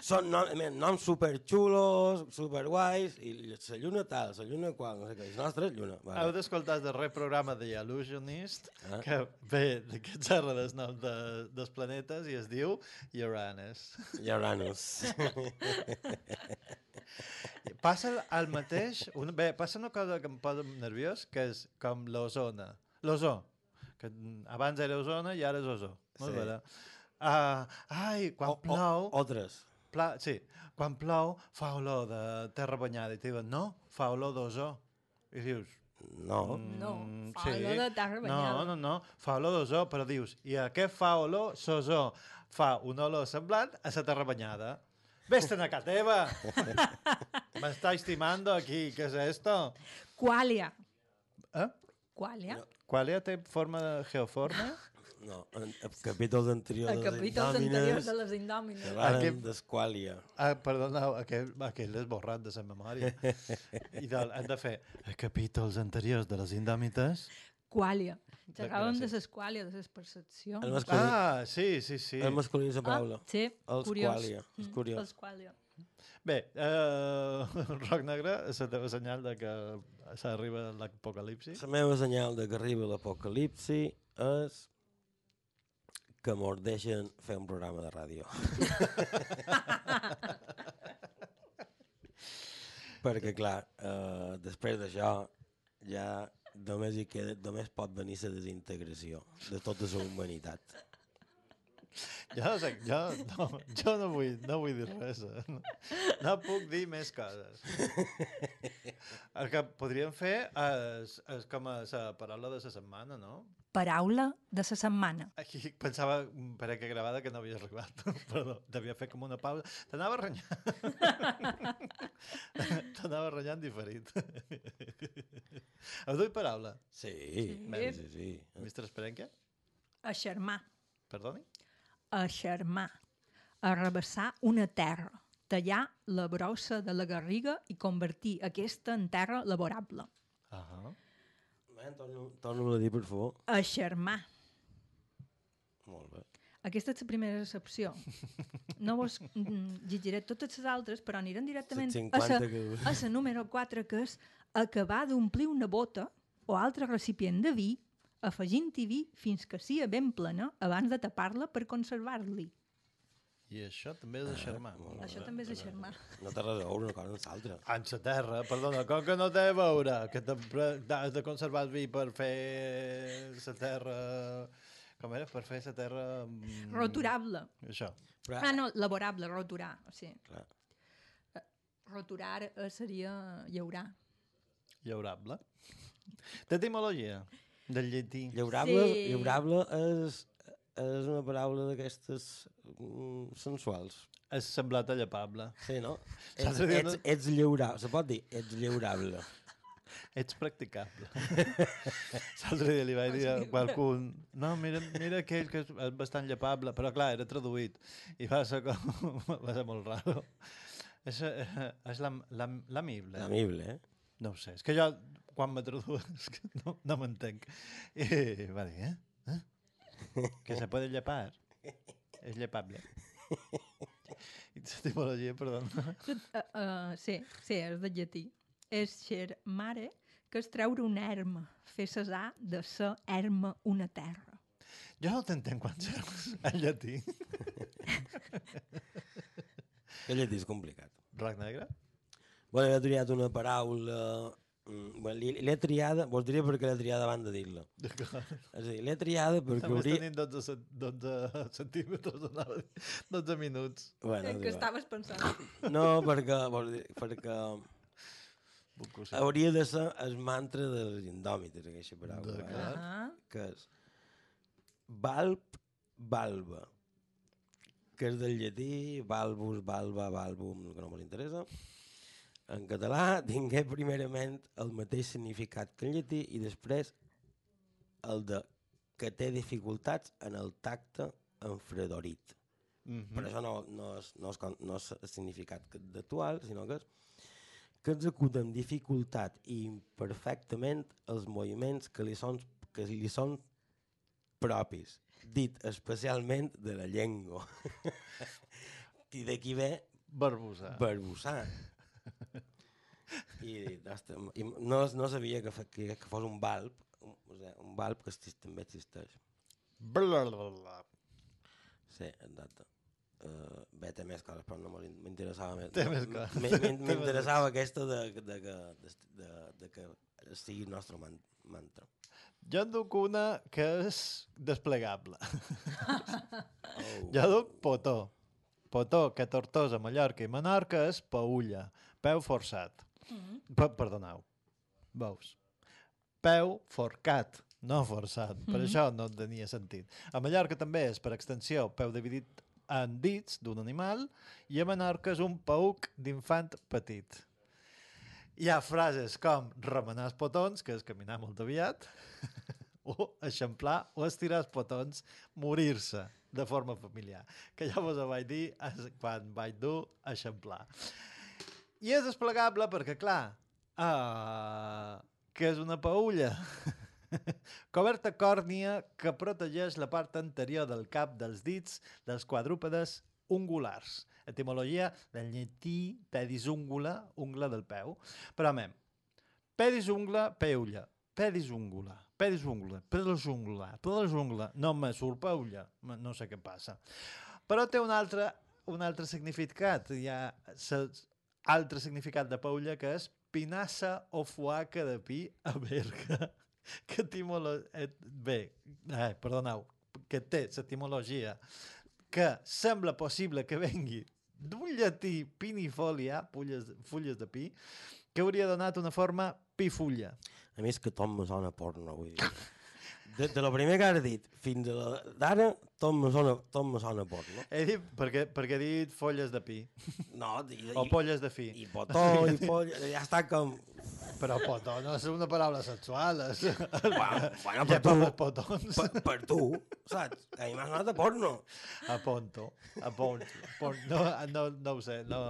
són nom, men, noms superxulos, superguais, i la lluna tal, la lluna qual, no sé què, la nostra és lluna. Heu Vale. d'escoltar el darrer programa de Illusionist, Ah. que ve que xerra dels noms de, dels planetes i es diu Uranus. Uranus. passa el mateix... Un, bé, passa una cosa que em posa nerviós, que és com l'ozona. L'ozó. Que abans era ozona i ara és ozó. Molt Sí. bé. Uh, ai, quan plou... Otres. Pla, sí, quan plou fa olor de terra banyada i te diuen, no, fa olor d'ozó. I dius, No. No, Mm, fa olor de terra No, banyada. no, no, fa olor d'ozó, però dius, i a què fa olor? S'ozó fa una olor semblant a la terra banyada. Vés-te'n a casa teva! M'està estimando aquí, què és esto? Qualia. Eh? Qualia. Qualia té forma de geoforme? No, en, en capítols anteriors... A capítols anteriors de les indòmines. Parlem Aquest- d'esquàlia. Ah, perdoneu, aquell, aquell l'he esborrat de la memòria. I del, hem de fer a capítols anteriors de les indòmites. Qualia. Xerràvem de gràcies. les quàlia, de les percepcions. El masculí. Ah, sí, sí, sí. El masculí és la paraula. Ah, sí, Els curiós. quàlia. És Mm, curiós. Els quàlia. Bé, eh, Roc Negre, la teva senyal de que s'arriba l'apocalipsi. La meva senyal de que arriba l'apocalipsi és que mos deixen fer un programa de ràdio. Perquè, clar, eh, després d'això ja només, hi queda, només pot venir la desintegració de tota la humanitat. Jo no sé, jo no, jo no, vull, no vull dir res. eh. No, no puc dir més coses. El que podríem fer és, és com a la paraula de la setmana, no? Paraula de la setmana. Aquí pensava, mm, per aquí gravada, que no havia arribat. Perdó, devia fer com una pausa. T'anava renyant. T'anava renyant diferit. Heu duit paraula? Sí, Bé. sí, sí. Mestre Esperenque? Aixermar. Perdoni? Aixermar. Arrabassar una terra. Tallar la brossa de la garriga i convertir aquesta en terra laborable. Ah Torno, torno a dir, per favor. Aixermar. Molt bé. Aquesta és la primera recepció. No vos mm, llegiré totes les altres, però anirem directament a 50 la, que- a la número 4, que és acabar d'omplir una bota o altre recipient de vi, afegint-hi vi fins que sia ben plena abans de tapar-la per conservar-li. I això també és de xermar. Això també és aixermar. No té res a veure una cosa amb l'altra. En sa terra, perdona, com que no té a veure que has de conservar el vi per fer la terra... Com era? Per fer la terra... mm, Roturable. Això. Ah, no, laborable, roturar. O sigui, Clar. eh, roturar eh, seria llaurar. Llaurable. Té etimologia del llatí. Llaurable, Sí. llaurable és, és una paraula d'aquestes mm, sensuals. És semblat a. Sí, no? Ets, ets, ets llaurable, se pot dir, ets llaurable. Ets practicable. L'altre dia li vaig dir a qualcú, no, mira, mira aquell que és bastant llepable, però clar, era traduït. I va ser, com, va ser molt raro. És, és l'am- l'am- l'amible. L'amible, eh? No ho sé, és que jo, quan me que no, no m'entenc. I va dir, eh? eh? Que se puede llepar. És llepable. I l'etimologia, perdona. Uh, uh, sí, sí, és de llatí. És xermare, que és treure una erma, fer cesar de sa erma una terra. Jo no t'entenc quan seràs en llatí. Que llatí és complicat. Roc negre? Bueno, he triat una paraula... mm, Bueno, l'he triada, vos diré perquè l'he triada abans de dir-la. És a dir, l'he triada perquè Només hauria... tenim 12, cent- 12 centímetres, anava a dir, 12 minuts. Bueno, en és què estaves pensant? No, perquè, vols dir, perquè hauria de ser el mantra dels indòmites, aquesta paraula. D'acord. Ah, Que és valp, valva, que és del llatí, valvus, valva, valvum, que no m'interessa. interessa. En català tingué primerament el mateix significat que en llatí i després el de que té dificultats en el tacte enfredorit. Mhm. Per això no, no, és, no, és, no és el significat d'actual, sinó que és que executa amb dificultat i imperfectament els moviments que li són, que li són propis, dit especialment de la llengua. I d'aquí ve Barbusar. Barbusar. I, i no, no sabia que, fa- que, que fos un valp, un, o sigui, un valp que exist, també existeix. Blablabla. Sí, exacte. Uh, bé, té més coses, però no m'in- m'interessava més. Té més coses. M'interessava aquesta de, de, de, de, de, de que sigui el nostre man mantra. Jo en duc una que és desplegable. Oh. Jo duc potó. Potó, que Tortosa, Mallorca i Menorca és paulla, peu forçat. Mm. Pa perdoneu. Veus? peu forcat, no forçat. Per Mhm. això no tenia sentit. A Mallorca també és, per extensió, peu dividit en dits d'un animal i a Menorca és un pauc d'infant petit. Hi ha frases com remenar els potons, que és caminar molt aviat, o eixamplar o estirar els potons, morir-se de forma familiar. Que ja vos ho vaig dir quan vaig dur eixamplar. I és desplegable perquè, clar, uh, que és una paulla. Coberta còrnia que protegeix la part anterior del cap dels dits dels quadrúpedes ungulars. Etimologia del llatí pedis ungula, ungla del peu. Però, mem, pedis ungla, peulla. Pedis ungula, pedis ungla, pedis ungula, pedis ungla. No me surt peulla, no sé què passa. Però té un altre, un altre significat. Ha sa- altre significat de paulla que és pinassa o fuaca de pi a Berga. Que etimolo... eh, Bé, eh, perdoneu, que té l'etimologia que sembla possible que vengui d'un llatí pinifolia, fulles, fulles de pi, que hauria donat una forma pifulla. A més que tot me sona porno, vull dir. De, de lo primer que has dit fins a la d'ara, tot me sona, tot me sona porno. He dit, perquè, perquè he dit folles de pi. No, i, O polles de fi. I potó, i polla, ja està com... Però potó no és una paraula sexual. És... Bueno, bueno, Ja per tu, potons. per, per tu, saps? A mi m'ha sonat a porno. A ponto, a ponto. Pon, no, no, no ho sé, no...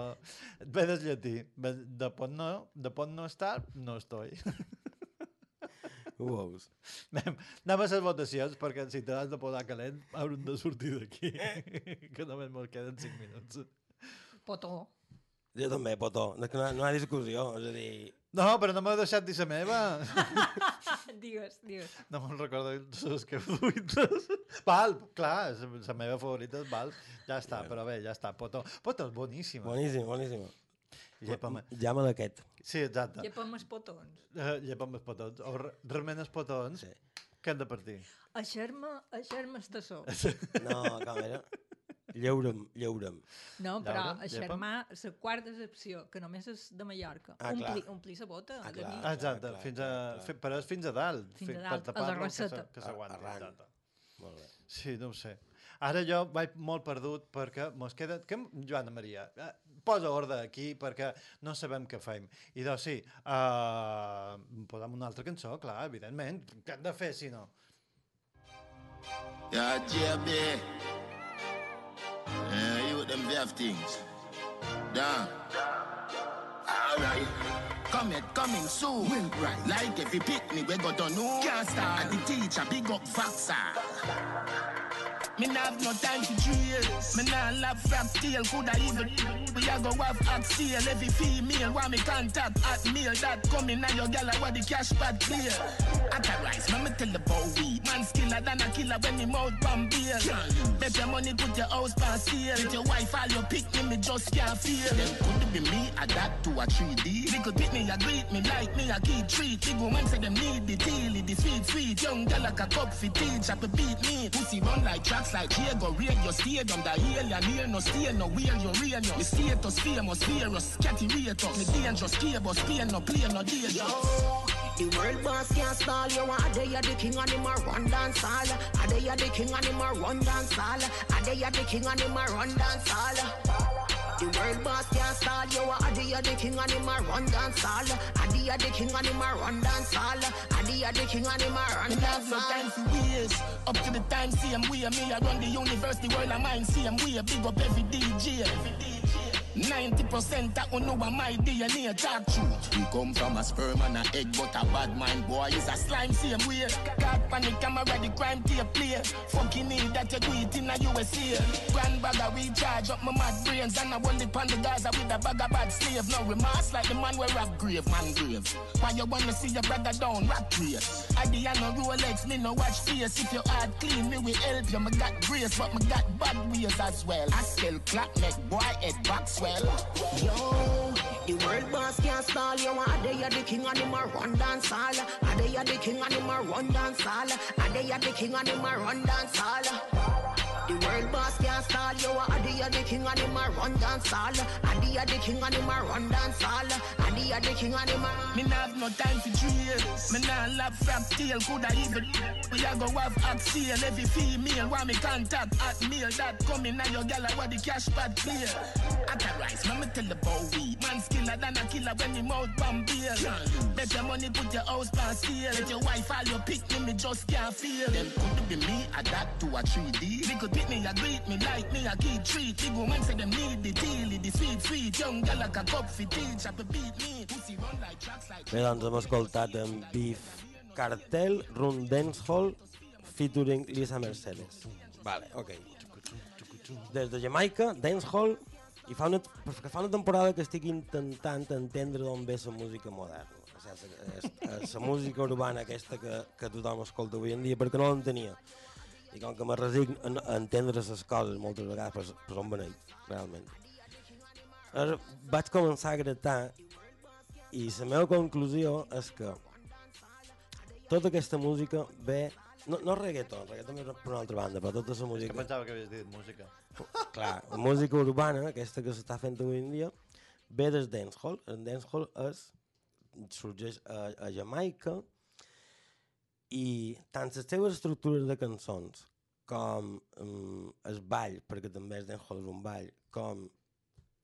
Ve del llatí. De pont no, de pont no estar, no estoy. Ho veus? Anem, anem a les votacions, perquè si te has de posar calent, haurem de sortir d'aquí, que només ens queden 5 minuts. Potó. Jo també, potó. No, no, no hi ha discussió, és a dir... No, però no m'ha deixat dir la meva. digues, digues. No me'n recordo les que fruites. Val, clar, la meva favorita és Val. Ja està, però bé, ja està. Potó. Potó és boníssima. Boníssim, boníssim. Llepa'm. Llama d'aquest. Sí, exacte. Llepa'm els potons. Uh, llepa'm els potons. O re- remen els potons. Sí. Què han de partir? Eixer-me, eixer-me el tassó. No, com era? Lleurem, lleurem. No, però eixermar la quarta excepció, que només és de Mallorca. Ah, clar. omplir, omplir la bota. Ah, de clar. Ah, exacte, fins a, fi, però és fins a dalt. Fins a dalt, per a la tapar-lo, que exacte. Molt bé. Sí, no ho sé. Ara jo vaig molt perdut perquè mos queda... Que, Joana Maria, eh, posa ordre aquí perquè no sabem què fem. I doncs sí, uh, posem una altra cançó, clar, evidentment. Què hem de fer, si no? Yeah, JB. Yeah, you them they have things. Down. Alright. Come it, coming soon. Right. Like every picnic we go to know. Can't start. And the teacher big up Foxa. Me nah have no time for trails. Me nah love frack tail. Coulda even we a go have oxtail. Every female want me contact at mail. That coming now your gal what the cash pad clear. At a rise, man, me tell bow weed. Man skiller than a killer when him out from bail. Bet your money put your house for sale. With your wife all your pick me, me just can't feel. Then could be me adapt to a 3D? Little pick me, a greet me like me, a key treat. Big woman say them need the deal, the feed sweet. Young gal like a cup for teach, a beat me. Pussy run like tracks like Diego Radio Stadium. The alien here no stay no wheel your real no. Me status famous, fearless, catty rate up. Me dangerous, cable, Spain no play no danger. The world boss can't stall you. Are they the king and him a run dance all? Are they the king and him a run dance all? Are they the king and him a run dance all? The world boss can't stall you. Are are the king and him a run dance all? Are they are the king and him a run dance all? Are they are the king and him a run dance no time for ways. Up to the time, same way. Me, I run the universe, the world of mine, same way. Big up every DJ. 90% that who know my DNA talk truth. We come from a sperm and a egg, but a bad mind boy is a slime same way. God panic camera, the crime tape play. Fucking need that you do it in a USA. Grand bag of recharge up my mad brains and I hold it on the Gaza with a bag of bad slave. No remorse like the man where rap grave, man grave. Why you wanna see your brother down, rap grave? I on no Rolex, me no watch face. If your heart clean, me will help you. Me got grace, but me got bad ways as well. I still clap, make boy head back swell. Yo, the world boss can't stall you. Are they the king and him a run dance all? Are they the king and him a run dance all? Are they the king and him a run dance all? The world boss can't stall you. Are the king and him a run dance hall. Are the king and him a run dance hall. Are the king and him a. Me nah have no time for trail. Me nah love frap tail. Coulda even we a go have sale. Every female want me contact at mail. That coming now your gal what the cash pad clear. At a rise, me tell the bow weed. Man skiller than a killer when him out bomb bail. Bet your money put your house pan steal. Let your wife all your pick me, me just can't feel. Them could be me adapt to a 3D. Me could pick me a greet me like me a key treat. Big woman say them need the deal, the sweet sweet. Young gal like a cup for teach. Up a beat me. Bé, doncs hem escoltat en Beef Cartel, Run Dancehall, featuring Lisa Mercedes. Vale, ok. Des de Jamaica, Dancehall, i fa una, fa una temporada que estic intentant entendre d'on ve la música moderna. O sigui, la música urbana aquesta que, que tothom escolta avui en dia, perquè no l'entenia. I com que me resigno a, a entendre les coses moltes vegades, pues, pues on beneït, realment. Ara vaig començar a gratar i la meva conclusió és que tota aquesta música ve... No, no reggaeton, reggaeton és per una altra banda, però tota la És que música... pensava que havies dit música. Clar, la música urbana, aquesta que s'està fent avui en dia, ve del dancehall. El dancehall és, sorgeix a, a Jamaica i tant les seves estructures de cançons com um, el ball, perquè també el dancehall és un ball, com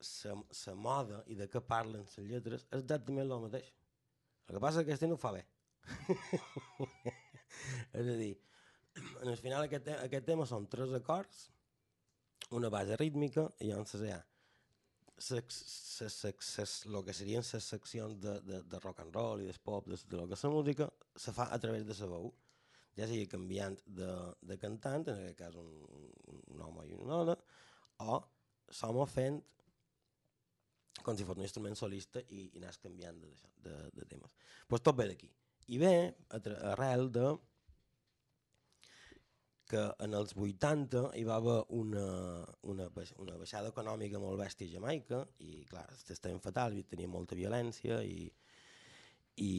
la moda i de què parlen les lletres és exactament el mateix. El que passa és que aquest no ho fa bé. és a dir, en el final aquest, aquest tema són tres acords, una base rítmica i ses, ses, ses, lo que serien les seccions de, de, de rock and roll i de pop, de, de lo que és la música, se fa a través de la veu, ja sigui canviant de, de cantant, en aquest cas un, un home i una dona, o som fent com si fos un instrument solista i, i anàs canviant de, de, de temes. Pues tot ve d'aquí. I ve arrel de que en els 80 hi va haver una, una, una baixada econòmica molt bèstia a Jamaica i clar, estaven fatal, tenia molta violència i, i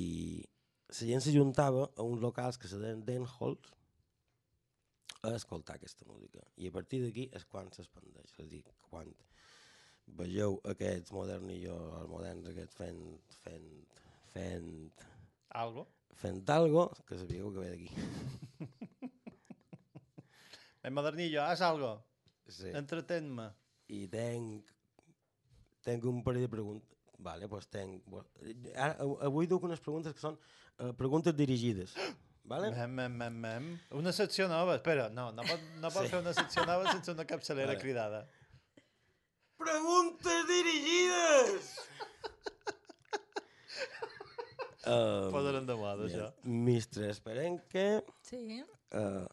la gent se juntava a uns locals que se deien dancehalls a escoltar aquesta música i a partir d'aquí és quan s'expandeix és a dir, quan vegeu aquests modernillos, els moderns aquests fent, fent, fent, Algo? fent algo, que sabíeu que ve d'aquí. En modernillo, haz algo. Sí. Entretén-me. I tenc, tenc un parell de preguntes. Vale, pues tenc... Ara, avui duc unes preguntes que són uh, preguntes dirigides. Vale? Mem, mem, mem, mem. Una secció nova, espera, no, no pot, no pot Sí. fer una secció nova sense una capçalera Vale. cridada. Preguntes dirigides! Um, Posaran de moda, això. Mistre Esperenque, Sí. uh,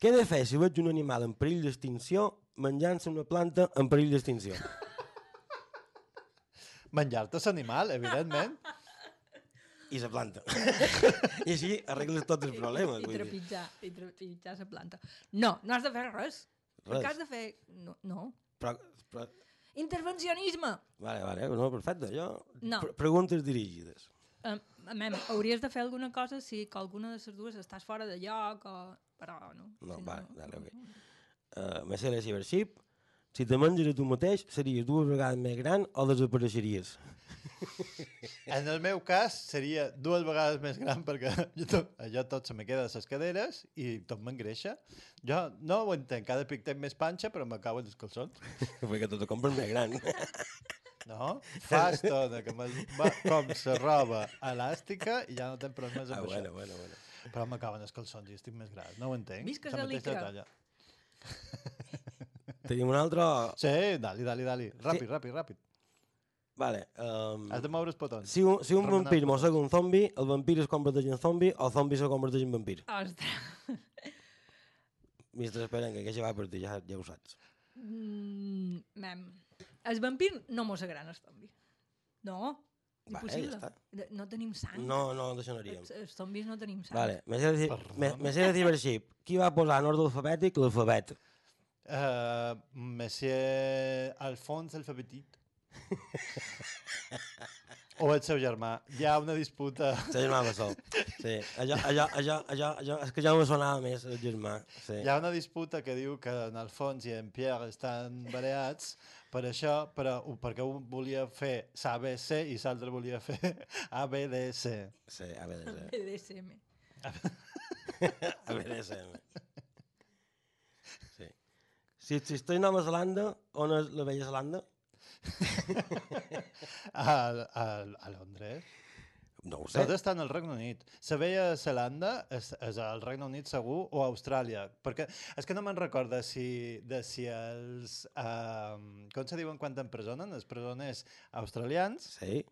què he de fer si veig un animal en perill d'extinció menjant-se una planta en perill d'extinció? Menjar-te l'animal, evidentment. I la planta. I així arregles tots els problemes. I dir. trepitjar, i trepitjar la planta. No, no has de fer res. El Res. que has de fer... No, no. Però, però, Intervencionisme! vale, vale, no, perfecte. Jo, No. pre- preguntes dirigides. Um, mem, hauries de fer alguna cosa si que alguna de les dues estàs fora de lloc o... Però no. No, si vale, vale, ok. Uh, me sé la Cybership. Si te menges a tu mateix, series dues vegades més gran o desapareixeries? En el meu cas seria dues vegades més gran perquè jo tot, allò tot se me queda a les caderes i tot m'engreixa. Jo no ho entenc, cada pic tenc més panxa però me cauen els calçons. Perquè tot ho compres més gran. No? Fa estona que me va com la roba elàstica i ja no tenc problemes amb Ah, això. bueno, bueno, bueno. Però me cauen els calçons i estic més gran. No ho entenc. Visques La l'Icra. talla. Tenim un altre... Sí, dali, dali, dali. Ràpid, Sí. ràpid, ràpid. Vale. Um, Has de moure els botons. si un, si un Remenar vampir els mossega un zombi, el vampir es converteix en zombi o el zombi se converteix en vampir. Ostres. Mistre, esperen, que aquesta va per ti, ja, ja ho saps. Mm, mem. El vampir no mossegaran el zombi. No, Vale, impossible. ja està. De- no tenim sang. No, no, haríem. Els, els zombis no tenim sang. Vale, me sé de, ci- me, me sé de Cybership. Qui va posar en ordre alfabètic l'alfabet? Uh, Monsieur Alphonse Alphabetit. O el seu germà. Hi ha una disputa... El germà bessó. Sí, allò, allò, allò, allò, allò, és que ja me sonava més el germà. Sí. Hi ha una disputa que diu que en Alfons i en Pierre estan bareats per això, però, perquè un volia fer l'ABC i l'altre volia fer ABDC. Sí, ABDC. BDSM. ABDSM. Sí. Si, si estoy en Nova Zelanda, on és la Vella Zelanda? a, a, a Londres. No ho sé. Tot està en el Regne Unit. La Vella Zelanda és, és al Regne Unit segur o a Austràlia. Perquè és que no me'n recorda si, de si els... Uh, com se diuen quan empresonen? Els presoners australians sí.